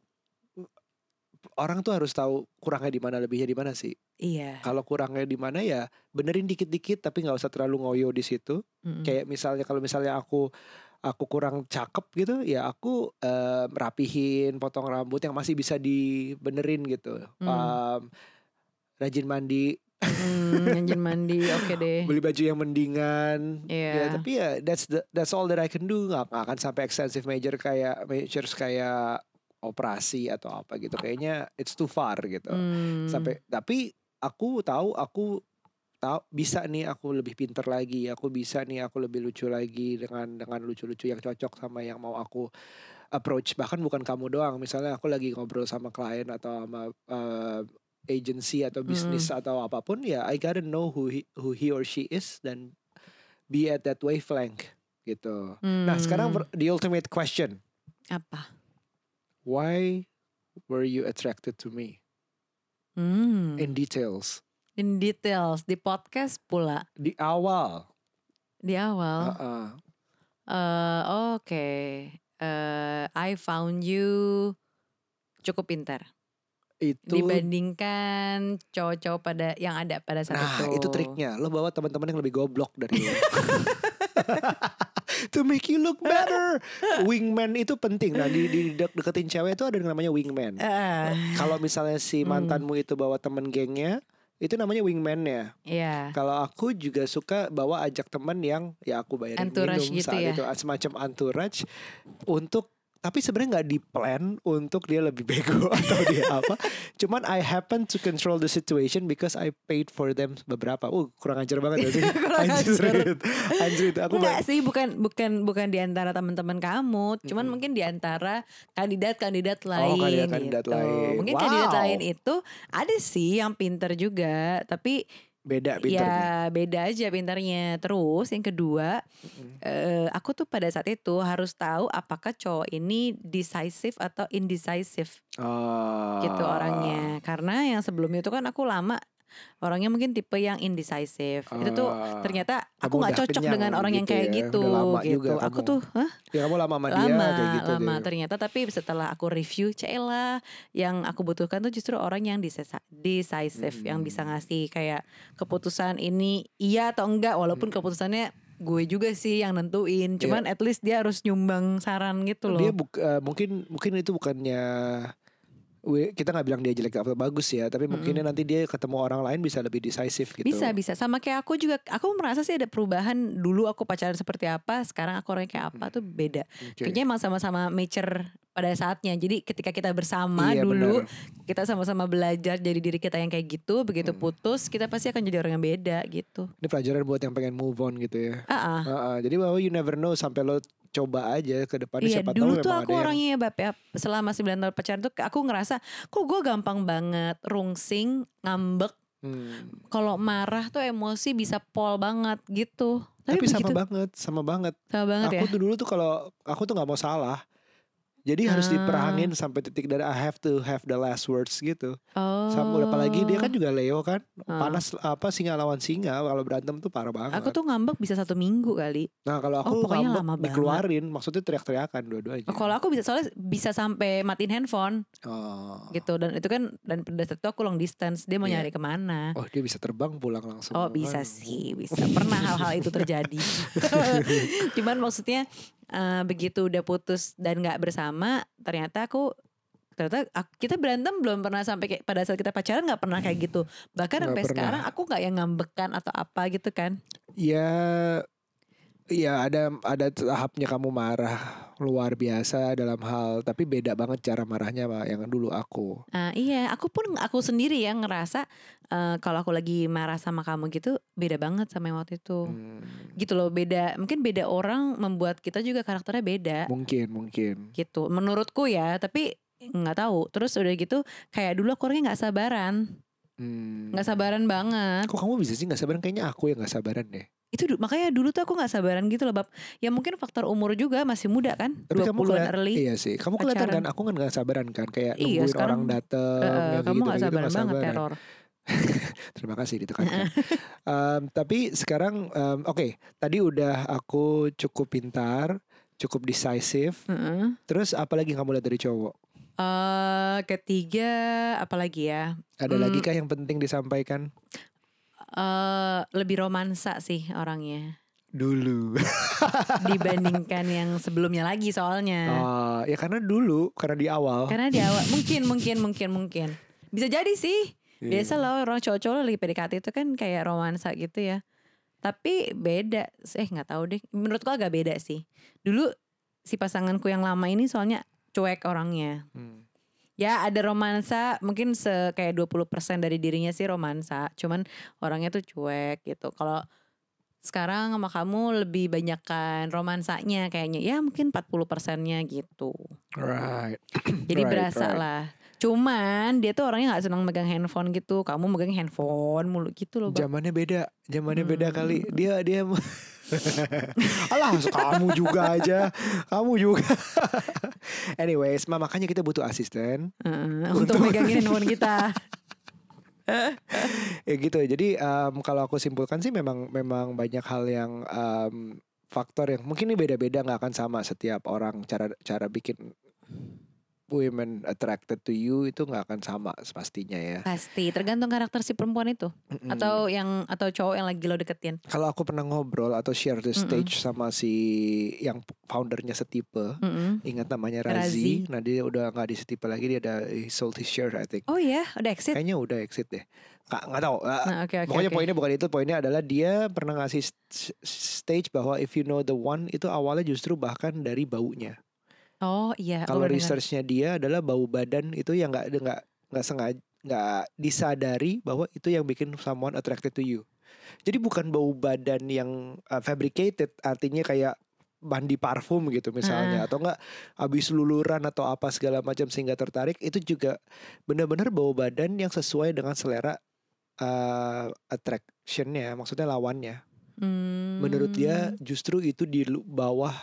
orang tuh harus tahu kurangnya di mana lebihnya di mana sih. Iya. Kalau kurangnya di mana ya benerin dikit-dikit tapi nggak usah terlalu ngoyo di situ. Mm-mm. Kayak misalnya kalau misalnya aku aku kurang cakep gitu ya aku em, rapihin potong rambut yang masih bisa dibenerin gitu. Hmm. Em, rajin mandi, Hmm, nyanjin <laughs> mandi, oke deh. beli baju yang mendingan. Iya. Ya, tapi ya that's the, that's all that I can do. Nggak, nggak akan sampai extensive major kayak measures kayak operasi atau apa gitu. Kayaknya it's too far gitu. Hmm. Sampai tapi aku tahu aku tahu bisa nih aku lebih pinter lagi. Aku bisa nih aku lebih lucu lagi dengan dengan lucu-lucu yang cocok sama yang mau aku approach. Bahkan bukan kamu doang. Misalnya aku lagi ngobrol sama klien atau sama uh, agency atau bisnis atau apa pun ya I gotta know who he, who he or she is dan be at that wavelength gitu. Nah sekarang Hmm. the ultimate question, apa? why were you attracted to me Hmm. in details In details di podcast pula di awal? di awal. Uh-uh. Eh, oke. Eh, I found you cukup pintar Itu dibandingkan cowok-cowok pada yang ada pada saat Nah, itu. itu triknya. Lo bawa teman-teman yang lebih goblok dari lo. <laughs> to make you look better. Wingman itu penting. Nah, di, di dek- deketin cewek itu ada yang namanya wingman. Eh, Kalau misalnya si Hmm. mantanmu itu bawa temen gengnya, itu namanya wingman-nya. Iya. Kalau aku juga suka bawa ajak temen yang ya aku bayarin Entourage minum gitu saat ya? itu semacam entourage untuk tapi sebenarnya nggak di plan untuk dia lebih bego <laughs> atau dia apa. Cuman I happen to control the situation because I paid for them beberapa. Uh, kurang ajar banget sih? Anjir, anjir, aku Enggak sih, bukan bukan bukan di antara teman-teman kamu, cuman Mm-mm. mungkin di antara kandidat-kandidat lain. Oh, kandidat-kandidat gitu. lain. Mungkin Wow. kandidat lain itu ada sih yang pinter juga, tapi beda pinternya. ya beda aja pinternya. Terus yang kedua, Mm-mm. eh, aku tuh pada saat itu harus tahu apakah cowok ini decisive atau indecisive Oh. gitu orangnya. Karena yang sebelumnya itu kan aku lama orangnya mungkin tipe yang indecisive. Itu tuh Ah. ternyata aku nggak cocok kenyang dengan orang yang gitu kayak ya, gitu gitu. juga Aku kamu. tuh hah? Ya kamu lama sama dia lama kayak gitu lama deh. ternyata tapi setelah aku review Cela yang aku butuhkan tuh justru orang yang decisive yang bisa Hmm. ngasih kayak keputusan ini iya atau enggak walaupun Hmm. keputusannya gue juga sih yang nentuin cuman at least dia harus nyumbang saran gitu loh Dia buk- eh, mungkin mungkin itu bukannya kita nggak bilang dia jelek atau bagus ya, tapi mungkinnya nanti dia ketemu orang lain bisa lebih decisive gitu. bisa bisa sama kayak aku juga aku merasa sih ada perubahan dulu aku pacaran seperti apa sekarang aku orangnya kayak apa tuh beda Oke. kayaknya emang sama-sama mature pada saatnya jadi ketika kita bersama Iya, dulu benar. kita sama-sama belajar jadi diri kita yang kayak gitu begitu Hmm. putus kita pasti akan jadi orang yang beda gitu Ini pelajaran buat yang pengen move on gitu ya. ah ah. Ah, ah. jadi bahwa you never know sampai lo coba aja ke depannya Iya siapa dulu tahu tuh aku ada yang orangnya ya Bab ya Selama 9 tahun pacaran tuh aku ngerasa Kok gue gampang banget Rungsing Ngambek Hmm. Kalau marah tuh emosi bisa pol banget gitu Tapi, sama begitu- banget, sama banget. sama banget aku ya tuh dulu tuh kalau aku tuh nggak mau salah. Jadi harus Ah. diperangin sampai titik dari I have to have the last words gitu. Oh Sama apalagi dia kan juga Leo kan, Ah. panas apa singa lawan singa kalau berantem tuh parah banget. Aku tuh ngambek bisa satu minggu kali Nah kalau aku Oh, pokoknya ngambek lama banget. dikeluarin, maksudnya teriak-teriakan dua-duanya. Oh, Kalau aku bisa soalnya bisa sampai matiin handphone Oh. gitu dan itu kan dan pada saat itu aku long distance dia mau Iya. nyari ke mana Oh dia bisa terbang pulang langsung. Oh bisa Kan. sih bisa pernah hal-hal itu terjadi <laughs> cuman maksudnya eh, begitu udah putus dan nggak bersama ternyata aku ternyata ak- kita berantem belum pernah sampai kayak pada saat kita pacaran nggak pernah kayak gitu bahkan Nggak sampai pernah. sekarang aku nggak yang ngambekan atau apa gitu kan Ya, ya ada ada tahapnya kamu marah luar biasa dalam hal, tapi beda banget cara marahnya sama yang dulu aku. Nah, iya aku pun aku sendiri ya ngerasa eh, kalau aku lagi marah sama kamu gitu beda banget sama yang waktu itu Hmm, gitu loh beda mungkin beda orang membuat kita juga karakternya beda mungkin mungkin. gitu menurutku ya tapi nggak tahu terus udah gitu kayak dulu aku orangnya nggak sabaran Hmm. nggak sabaran banget Kok kamu bisa sih nggak sabaran? Kayaknya aku yang nggak sabaran deh. Itu du- makanya dulu tuh aku nggak sabaran gitu loh bab ya mungkin faktor umur juga masih muda kan Tapi 20 kamu an keliat- early Iya sih. Kamu kelihatan pacaran. kan? Aku kan nggak sabaran kan. Kayak Iya, nungguin sekarang, orang dateng. Yang kamu nggak gitu-gitu sabaran nggak banget sabaran. teror <laughs> Terima kasih ditekankan. Em, tapi sekarang, em, oke. tadi udah aku cukup pintar, cukup decisive. Heeh. Terus apa lagi yang kamu lihat dari cowok? Eh, ketiga apalagi ya Ada Hmm. lagi kah yang penting disampaikan? Eh lebih romansa sih orangnya. Dulu. dibandingkan <laughs> yang sebelumnya lagi soalnya. Oh, ya karena dulu, karena di awal. karena di awal. Mungkin mungkin mungkin mungkin. Bisa jadi sih. Iya. biasa loh orang cowok-cowok lagi PDKT itu kan kayak romansa gitu ya. Tapi beda. Eh nggak tahu deh. Menurutku agak beda sih. Dulu si pasanganku yang lama ini soalnya cuek orangnya. Hmm. Ya ada romansa mungkin se kayak 20% dari dirinya sih romansa cuman orangnya tuh cuek gitu kalau sekarang sama kamu lebih banyakkan romansanya kayaknya ya mungkin 40 persennya gitu Right. <clears throat> jadi Right, berasa right. lah cuman dia tuh orangnya nggak senang megang handphone gitu kamu megang handphone mulu gitu loh Bang. Zamannya beda, zamannya beda Hmm. kali. Dia dia <laughs> <laughs> Alah, kamu juga aja. Kamu juga. <laughs> Anyways, ma, makanya kita butuh asisten. Heeh, untuk megangin handphone kita <laughs> Ya gitu. Jadi em, kalau aku simpulkan sih memang memang banyak hal yang em, faktor yang mungkin ini beda-beda nggak akan sama setiap orang cara cara bikin women attracted to you itu nggak akan sama pastinya ya. pasti tergantung karakter si perempuan itu Mm-mm. atau yang atau cowok yang lagi lo deketin kalau aku pernah ngobrol atau share the stage sama si yang foundernya setipe, Mm-mm. ingat namanya Razi. Razi. Nah dia udah nggak di setipe lagi, dia ada he sold his share I think. oh ya udah exit Kayaknya udah exit deh. Nggak nggak tahu. Ah, nah oke oke Pokoknya oke. poinnya bukan itu, poinnya adalah dia pernah ngasih st- stage bahwa if you know the one itu awalnya justru bahkan dari baunya. Oh iya. Kalau researchnya dia adalah bau badan itu yang nggak nggak nggak sengaja nggak disadari bahwa itu yang bikin someone attracted to you. Jadi bukan bau badan yang uh, fabricated, artinya kayak mandi parfum gitu misalnya, atau enggak habis luluran atau apa segala macam sehingga tertarik. Itu juga benar-benar bau badan yang sesuai dengan selera uh, attractionnya, maksudnya lawannya. Menurut dia Hmm. justru itu di bawah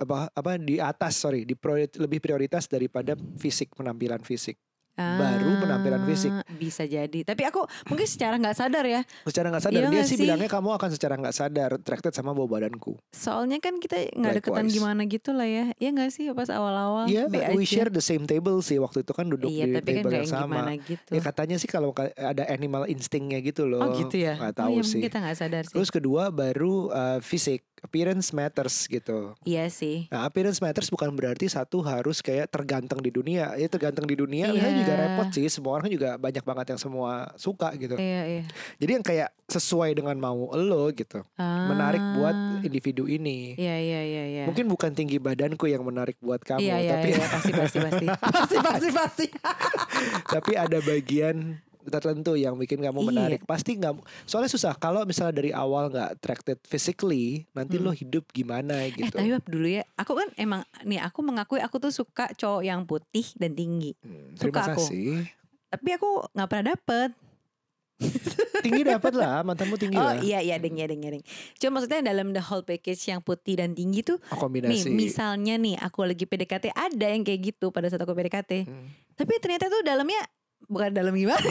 apa apa di atas sorry di priori- lebih prioritas daripada fisik penampilan fisik baru penampilan fisik. Ah, Bisa jadi. Tapi aku mungkin secara nggak sadar ya. secara nggak sadar Iya dia sih bilangnya kamu akan secara nggak sadar attracted sama bau badanku Soalnya kan kita nggak deketan gimana gitu lah ya. Iya nggak sih pas awal-awal. Iya be we aja. share the same table sih waktu itu kan duduk Iya di tapi kan table nggak yang sama gitu. ya katanya sih kalau ka- ada animal instingnya gitu loh oh gitu ya. nggak oh tahu iya sih kita nggak sadar sih. terus kedua baru uh, fisik appearance matters gitu iya sih. Nah, appearance matters bukan berarti satu harus kayak terganteng di dunia. Ya terganteng di dunia Iya. kan juga repot sih. Semua orang juga banyak banget yang semua suka gitu. Iya iya. Jadi yang kayak sesuai dengan mau lo gitu. Menarik buat Ah. individu ini. Iya iya iya iya. Mungkin bukan tinggi badanku yang menarik buat kamu, iya, iya, tapi iya, pasti pasti pasti <laughs> pasti pasti pasti. tapi ada bagian tertentu yang bikin kamu Iya. menarik. Pasti nggak soalnya susah kalau misalnya dari awal nggak attracted physically, nanti Hmm. lo hidup gimana Eh gitu. tapi Bab, dulu ya, aku kan emang nih aku mengakui aku tuh suka cowok yang putih dan tinggi. Hmm, suka Terima aku. kasih. Tapi aku nggak pernah dapet. <laughs> Tinggi dapat lah, mantanmu tinggi Oh lah. iya iya ding iya ding iya ding. Cuma maksudnya dalam the whole package yang putih dan tinggi tuh, Oh, kombinasi. nih misalnya nih aku lagi PDKT ada yang kayak gitu pada saat aku PDKT. Hmm. Tapi ternyata tuh dalamnya bukan dalam gimana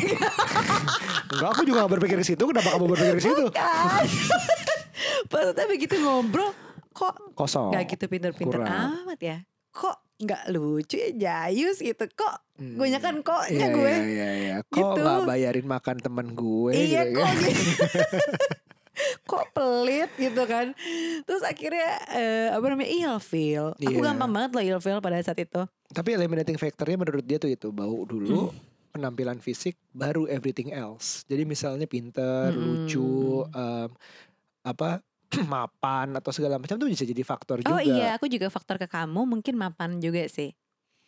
Enggak, aku juga gak berpikir ke situ. Kenapa kamu berpikir ke situ? kan? Maksudnya begitu ngobrol kok Kosong. nggak gitu pinter-pinter amat ya? Kok nggak lucu ya Jayus gitu kok Hmm. gue kan koknya Iya, gue Iya, iya, iya. Kok Gitu. nggak bayarin makan temen gue iya gitu kok kan? <laughs> gitu. kok pelit gitu kan terus akhirnya eh, apa namanya ilfeel aku Iya. gampang banget loh ilfeel pada saat itu Tapi eliminating factornya menurut dia tuh itu. Bau dulu, Hmm. Penampilan fisik, baru everything else. Jadi misalnya pinter, Mm-mm. lucu, em, apa <clears throat> mapan atau segala macam tuh bisa jadi faktor juga. oh iya aku juga faktor ke kamu mungkin mapan juga sih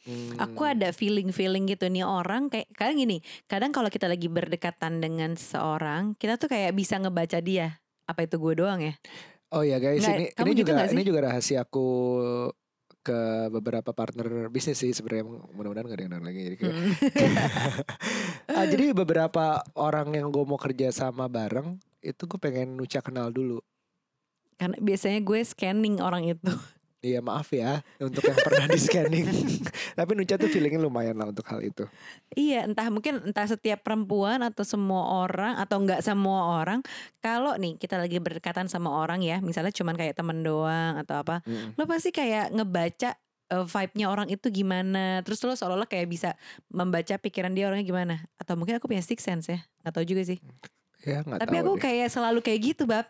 Hmm. Aku ada feeling-feeling gitu nih orang kayak kadang gini, kadang kalau kita lagi berdekatan dengan seseorang, kita tuh kayak bisa ngebaca dia. Apa itu gue doang ya? Oh ya guys, Nggak, ini ini gitu juga sih? ini juga rahasia aku ke beberapa partner bisnis sih sebenarnya mudah-mudahan gak ada yang denger lagi jadi kayak Hmm. <laughs> Ah, jadi beberapa orang yang gue mau kerja sama bareng itu gue pengen Nuca kenal dulu. Karena biasanya gue scanning orang itu. Iya maaf ya untuk yang pernah di scanning. <laughs> Tapi Nuca tuh feelingnya lumayan lah untuk hal itu. Iya, entah mungkin entah setiap perempuan atau semua orang atau enggak semua orang. Kalau nih kita lagi berdekatan sama orang ya, misalnya cuman kayak temen doang atau apa, Mm. lo pasti kayak ngebaca eh, vibe-nya orang itu gimana. Terus lo seolah-olah kayak bisa membaca pikiran dia orangnya gimana. Atau mungkin aku punya sixth sense ya, nggak tahu juga sih. Ya nggak Tapi tahu aku deh. kayak selalu kayak gitu bab.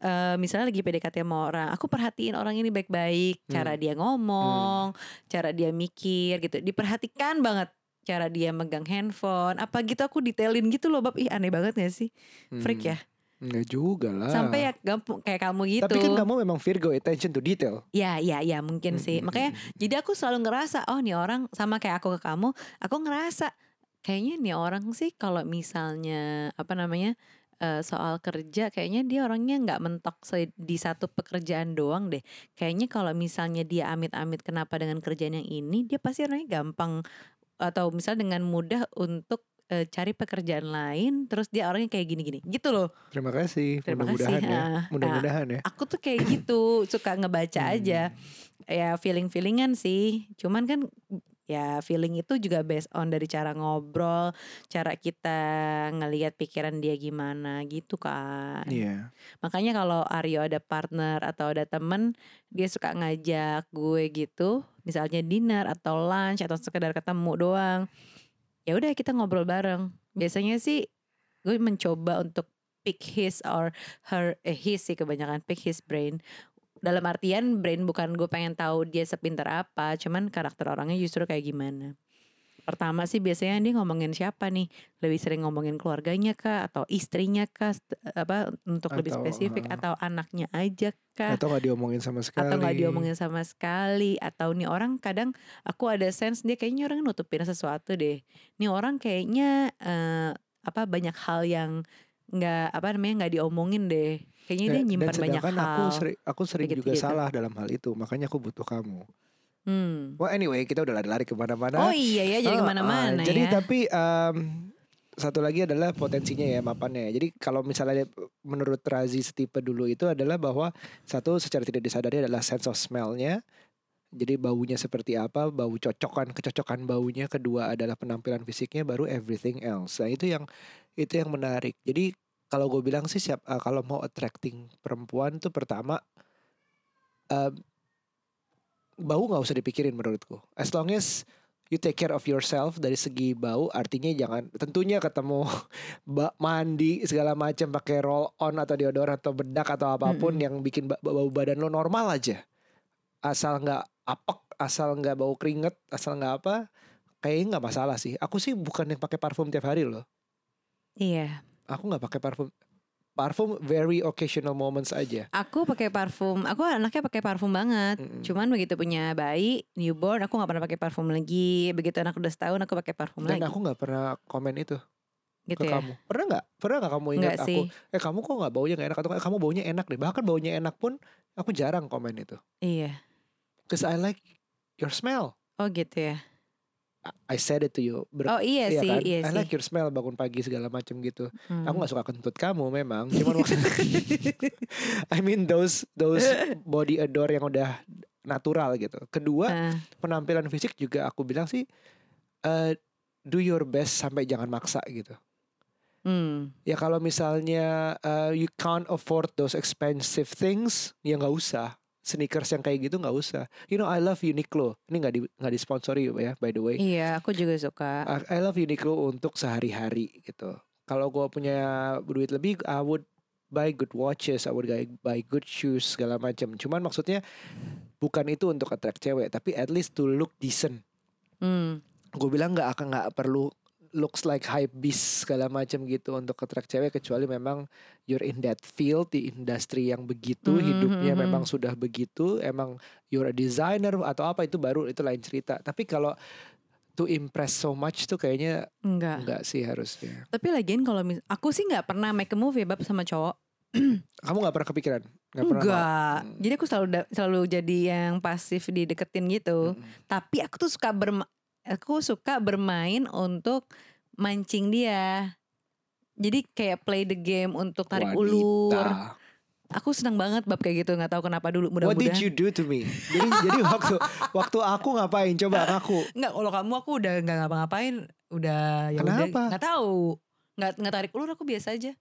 Eh, misalnya lagi PDKT sama orang, aku perhatiin orang ini baik-baik, Hmm. cara dia ngomong, cara dia mikir gitu, diperhatikan banget. Cara dia megang handphone, apa gitu aku detailin gitu loh bab. Ih aneh banget gak sih, freak Hmm, ya. Nggak juga lah. Sampai ya gampang kayak kamu gitu. Tapi kan kamu memang Virgo attention to detail. Ya, ya, ya mungkin Hmm, sih. hmm, Makanya hmm, hmm. jadi aku selalu ngerasa, oh nih orang sama kayak aku ke kamu, aku ngerasa kayaknya nih orang sih kalau misalnya apa namanya eh, soal kerja, kayaknya dia orangnya nggak mentok di satu pekerjaan doang deh. Kayaknya kalau misalnya dia amit-amit kenapa dengan kerjaan yang ini, dia pasti orangnya gampang atau misal dengan mudah untuk eh, cari pekerjaan lain, terus dia orangnya kayak gini-gini, gitu loh. Terima kasih. Terima Mudah-mudahan kasih. ya. Ah, Mudah-mudahan ya. Aku tuh kayak gitu, suka ngebaca Hmm. aja ya feeling feelingan sih cuman kan ya feeling itu juga based on dari cara ngobrol cara kita ngelihat pikiran dia gimana gitu kan Iya. makanya kalau Aryo ada partner atau ada temen dia suka ngajak gue gitu misalnya dinner atau lunch atau sekedar ketemu doang ya udah kita ngobrol bareng biasanya sih gue mencoba untuk pick his or her eh his sih kebanyakan pick his brain dalam artian brain bukan gue pengen tahu dia sepintar apa cuman karakter orangnya justru kayak gimana. Pertama sih biasanya dia ngomongin siapa nih? Lebih sering ngomongin keluarganya kah? Atau istrinya kah? Apa untuk lebih Atau, spesifik uh, atau anaknya aja kah? Atau nggak diomongin sama sekali. atau nggak diomongin sama sekali. Atau nih orang kadang aku ada sense dia kayaknya orang nutupin sesuatu deh. Nih orang kayaknya eh, apa banyak hal yang nggak apa namanya nggak diomongin deh kayaknya dia nyimpan dan banyak hal aku sering aku sering Kayak juga gitu-gitu. salah dalam hal itu makanya aku butuh kamu. Hmm. well anyway kita udah lari-lari ke mana-mana. Oh iya ya jadi Ah, ke mana-mana jadi ya. tapi em, satu lagi adalah potensinya ya mapannya. Jadi kalau misalnya menurut Razi setipe dulu itu adalah bahwa satu secara tidak disadari adalah sense of smellnya. Jadi baunya seperti apa bau cocokan kecocokan baunya. Kedua adalah penampilan fisiknya baru everything else. Nah itu yang itu yang menarik. Jadi kalau gue bilang sih siap eh, kalau mau attracting perempuan tuh pertama em, bau nggak usah dipikirin menurutku as long as you take care of yourself dari segi bau artinya jangan tentunya ketemu <laughs> mandi segala macam pakai roll on atau deodoran atau bedak atau apa pun Mm-mm. yang bikin ba- bau badan lo normal aja. Asal nggak apek asal nggak bau keringet asal nggak apa kayaknya nggak masalah sih. Aku sih bukan yang pakai parfum tiap hari loh. Iya aku nggak pakai parfum. Parfum very occasional moments aja. Aku pakai parfum. Aku anaknya pakai parfum banget. Mm-mm. cuman begitu punya bayi newborn aku nggak pernah pakai parfum lagi. Begitu anak udah setahun aku pakai parfum dan lagi. aku nggak pernah komen itu gitu ke ya? kamu. Pernah nggak? Pernah nggak kamu ingat aku sih. Eh kamu kok nggak baunya nggak enak? Atau "Eh, kamu baunya enak deh. Bahkan baunya enak pun aku jarang komen itu. Iya. Cause I like your smell. Oh gitu ya I- said it to you. Ber- oh iya, iya sih kan? iya I sih. like your smell bangun pagi segala macam gitu. Hmm. aku nggak suka kentut kamu memang. Cuman <laughs> I mean those those <laughs> body odor yang udah natural gitu. Kedua Ah, penampilan fisik juga aku bilang sih eh, do your best sampai jangan maksa gitu. Hmm. Ya kalau misalnya uh, you can't afford those expensive things, ya nggak usah. Sneakers yang kayak gitu nggak usah. You know I love Uniqlo. Ini nggak di nggak disponsori ya by the way. Iya, aku juga suka. I, love Uniqlo untuk sehari-hari gitu. Kalau gua punya duit lebih, I would buy good watches, I would buy, buy good shoes segala macam. Cuman maksudnya bukan itu untuk attract cewek, tapi at least to look decent. Hmm. Gue bilang nggak akan nggak perlu looks like hype beast segala macam gitu untuk attract cewek kecuali memang you're in that field di industri yang begitu Mhm, hidupnya mhm. memang sudah begitu emang you're a designer atau apa itu baru itu lain cerita tapi kalau to impress so much tuh kayaknya Enggak. enggak sih harusnya Tapi lagian kalau mis- aku sih nggak pernah make a move ya bab sama cowok. <clears throat> kamu nggak pernah kepikiran nggak pernah Enggak. Hmm. Jadi aku selalu da- selalu jadi yang pasif dideketin gitu. Mm-mm. Tapi aku tuh suka berma aku suka bermain untuk mancing dia. Jadi kayak play the game untuk tarik Wanita. ulur. Aku senang banget bab kayak gitu nggak tahu kenapa dulu What did mudah-mudahan. you do to me? Jadi jadi waktu waktu aku ngapain coba ngaku. Enggak, kalau kamu aku udah nggak ngapa-ngapain, udah ya udah Kenapa? nggak tahu. Nggak nggak tarik ulur aku biasa aja.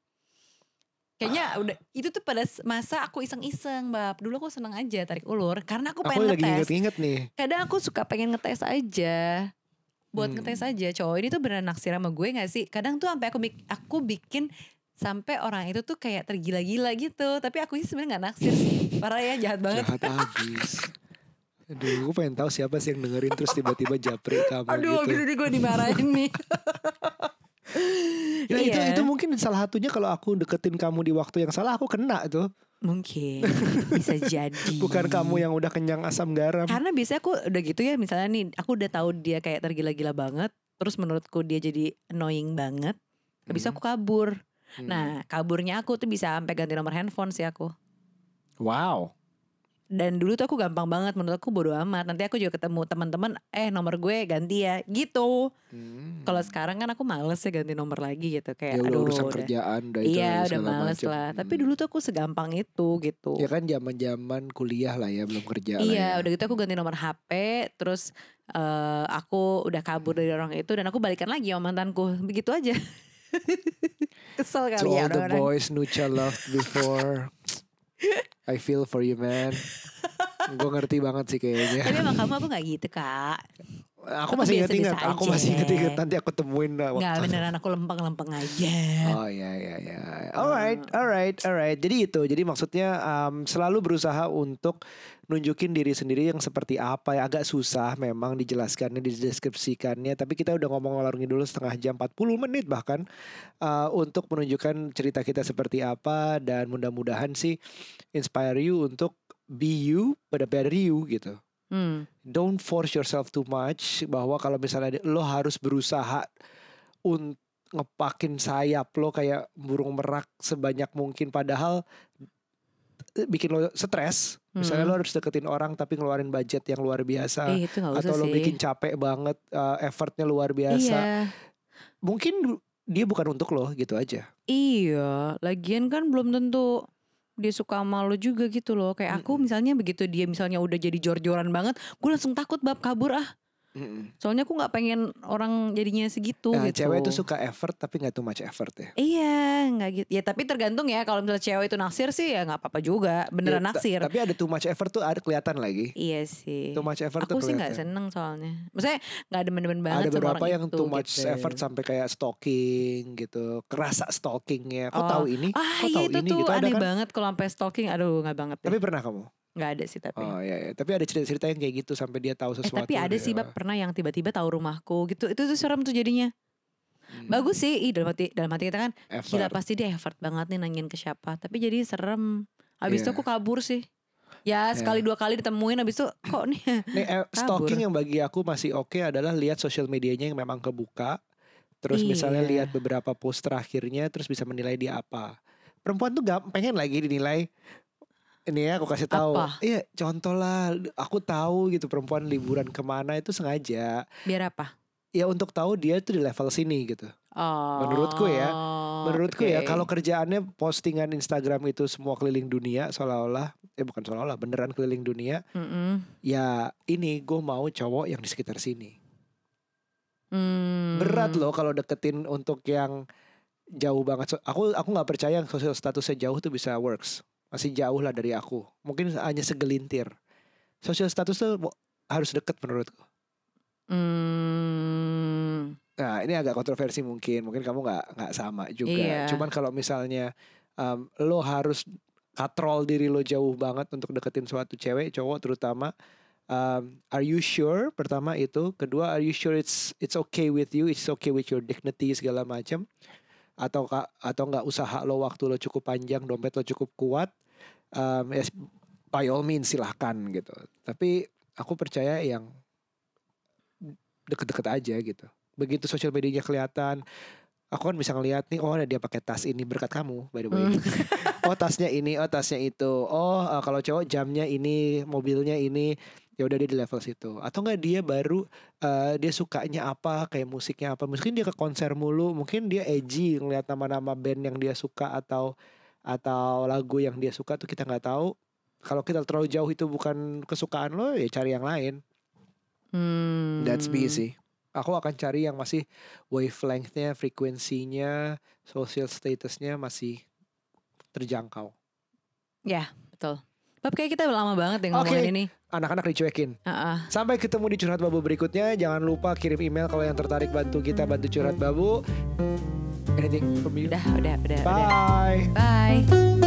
Kayaknya Ah. udah itu tuh pada masa aku iseng-iseng, Bab. Dulu aku seneng aja tarik ulur karena aku Aku pengen lagi ngetes. inget-inget nih. Kadang aku suka pengen ngetes aja. Buat Hmm. ngetes aja, cowok ini tuh beneran naksir sama gue gak sih? Kadang tuh sampai aku aku bikin sampai orang itu tuh kayak tergila-gila gitu. Tapi aku sih sebenarnya nggak naksir sih. Parah ya, jahat banget. Jahat abis. Aduh, gue pengen tahu siapa sih yang dengerin terus tiba-tiba japri kamu Aduh, gitu. abis gue dimarahin nih. Ya, itu Iya. itu mungkin salah satunya kalau aku deketin kamu di waktu yang salah aku kena tuh. Mungkin bisa jadi. Bukan kamu yang udah kenyang asam garam. Karena biasanya aku udah gitu ya misalnya nih aku udah tahu dia kayak tergila-gila banget, terus menurutku dia jadi annoying banget. Habis itu Hmm. aku kabur. Hmm. Nah, kaburnya aku tuh bisa sampai ganti nomor handphone sih aku. wow. Dan dulu tuh aku gampang banget menurut aku bodo amat. Nanti aku juga ketemu teman-teman, eh nomor gue ganti ya, gitu. Hmm. Kalau sekarang kan aku males ya ganti nomor lagi gitu ya kayak udah aduh urusan udah. kerjaan udah itu Iya, udah males macem. lah. Tapi Hmm. dulu tuh aku segampang itu gitu. ya kan zaman-zaman kuliah lah ya belum kerja Iya, ya. udah gitu aku ganti nomor HP, terus eh, aku udah kabur dari orang itu dan aku balikan lagi sama mantanku, begitu aja. <laughs> Kesel To kali ya all the orang-orang. boys Nucha loved before I feel for you man Gue ngerti banget sih kayaknya Tapi emang kamu aku gak gitu kak. Aku masih biasa-biasa inget-inget, aku masih aja. inget-inget nanti aku temuin lah Nggak waktu. beneran aku lempeng-lempeng aja. Oh iya iya iya. Alright, alright, alright. Jadi itu. Jadi maksudnya um, selalu berusaha untuk nunjukin diri sendiri yang seperti apa ya agak susah memang dijelaskannya dideskripsikannya tapi kita udah ngomong ngalor dulu setengah jam 40 menit bahkan uh, untuk menunjukkan cerita kita seperti apa dan mudah-mudahan sih inspire you untuk be you but a better you gitu Hmm. don't force yourself too much bahwa kalau misalnya lo harus berusaha untuk ngepakin sayap lo kayak burung merak sebanyak mungkin padahal eh, bikin lo stres misalnya Hmm. lo harus deketin orang tapi ngeluarin budget yang luar biasa Eh, itu nggak usah atau lo sih. bikin capek banget eh, effortnya luar biasa Iya. mungkin dia bukan untuk lo gitu aja Iya, lagian kan belum tentu dia suka sama lo juga gitu loh. Kayak aku misalnya begitu dia misalnya udah jadi jor-joran banget, gue langsung takut bab kabur ah. Soalnya aku nggak pengen orang jadinya segitu nah, gitu. cewek itu suka effort tapi nggak too much effort ya Iya, nggak gitu. Ya tapi tergantung ya. Kalau misalnya cewek itu naksir sih ya nggak apa-apa juga. Beneran Ya, naksir. tapi ada too much effort tuh ada kelihatan lagi Iya sih. too much effort tuh Aku sih nggak seneng soalnya. Maksudnya nggak demen-demen banget ada beberapa yang itu, too much gitu. effort sampai kayak stalking gitu kerasa stalkingnya kok Oh. tahu ini Ah kok iya tahu itu ini tuh gitu ada aneh kan banget kalau sampai stalking. Aduh nggak banget tapi pernah kamu Nggak ada sih tapi. oh iya, iya. tapi ada cerita-cerita yang kayak gitu sampai dia tahu Eh sesuatu tapi ada dia- sih bab pernah yang tiba-tiba tahu rumahku gitu. Itu tuh serem tuh jadinya. Hmm, Bagus sih. Ih, dalam hati dalam hati kita kan effort. gila pasti dia effort banget nih nanyain ke siapa. Tapi jadi serem. Habis itu Iya. aku kabur sih. Ya sekali dua kali ditemuin habis itu kok nih <laughs> Nih, eh, stalking yang bagi aku masih oke adalah lihat sosial medianya yang memang kebuka terus misalnya Iya. lihat beberapa post terakhirnya terus bisa menilai dia apa perempuan tuh gak pengen lagi dinilai ini ya aku kasih tahu Apa? iya contoh lah aku tahu gitu perempuan liburan ke mana itu sengaja biar apa? ya untuk tahu dia tuh di level sini gitu Oh. Menurutku ya, Menurutku ya oke. kalau kerjaannya postingan Instagram itu semua keliling dunia seolah-olah eh bukan seolah-olah beneran keliling dunia Mm-mm. ya ini gue mau cowok yang di sekitar sini Hmm. berat loh kalau deketin untuk yang jauh banget aku aku nggak percaya yang sosial statusnya jauh tuh bisa works masih jauh lah dari aku mungkin hanya segelintir sosial status tuh harus deket menurutku Hmm. Nah ini agak kontroversi mungkin, mungkin kamu nggak nggak sama juga. Iya. Cuman kalau misalnya um, lo harus katrol diri lo jauh banget untuk deketin suatu cewek, cowok terutama. Um, are you sure? Pertama itu, kedua are you sure it's it's okay with you, it's okay with your dignity segala macam, atau atau nggak usaha lo waktu lo cukup panjang, dompet lo cukup kuat, um, yes, by all means silahkan gitu. Tapi aku percaya yang deket-deket aja gitu begitu sosial medianya kelihatan aku kan bisa ngeliat nih oh ada dia pakai tas ini berkat kamu by the way Hmm. <laughs> oh tasnya ini oh tasnya itu oh eh, kalau cowok jamnya ini mobilnya ini ya udah dia di level situ atau enggak dia baru eh, dia sukanya apa kayak musiknya apa mungkin dia ke konser mulu mungkin dia edgy ngeliat nama-nama band yang dia suka atau atau lagu yang dia suka tuh kita nggak tahu kalau kita terlalu jauh itu bukan kesukaan lo ya cari yang lain Hmm. That's me sih. Aku akan cari yang masih wavelengthnya, frekuensinya, social statusnya masih terjangkau. Ya, betul. Bab kayak kita lama banget ya Oke. ngomongin ini. Anak-anak dicuekin. Heeh. Sampai ketemu di curhat babu berikutnya. Jangan lupa kirim email kalau yang tertarik bantu kita bantu curhat babu. Anything from you? Udah, udah, udah, udah. Bye. Bye.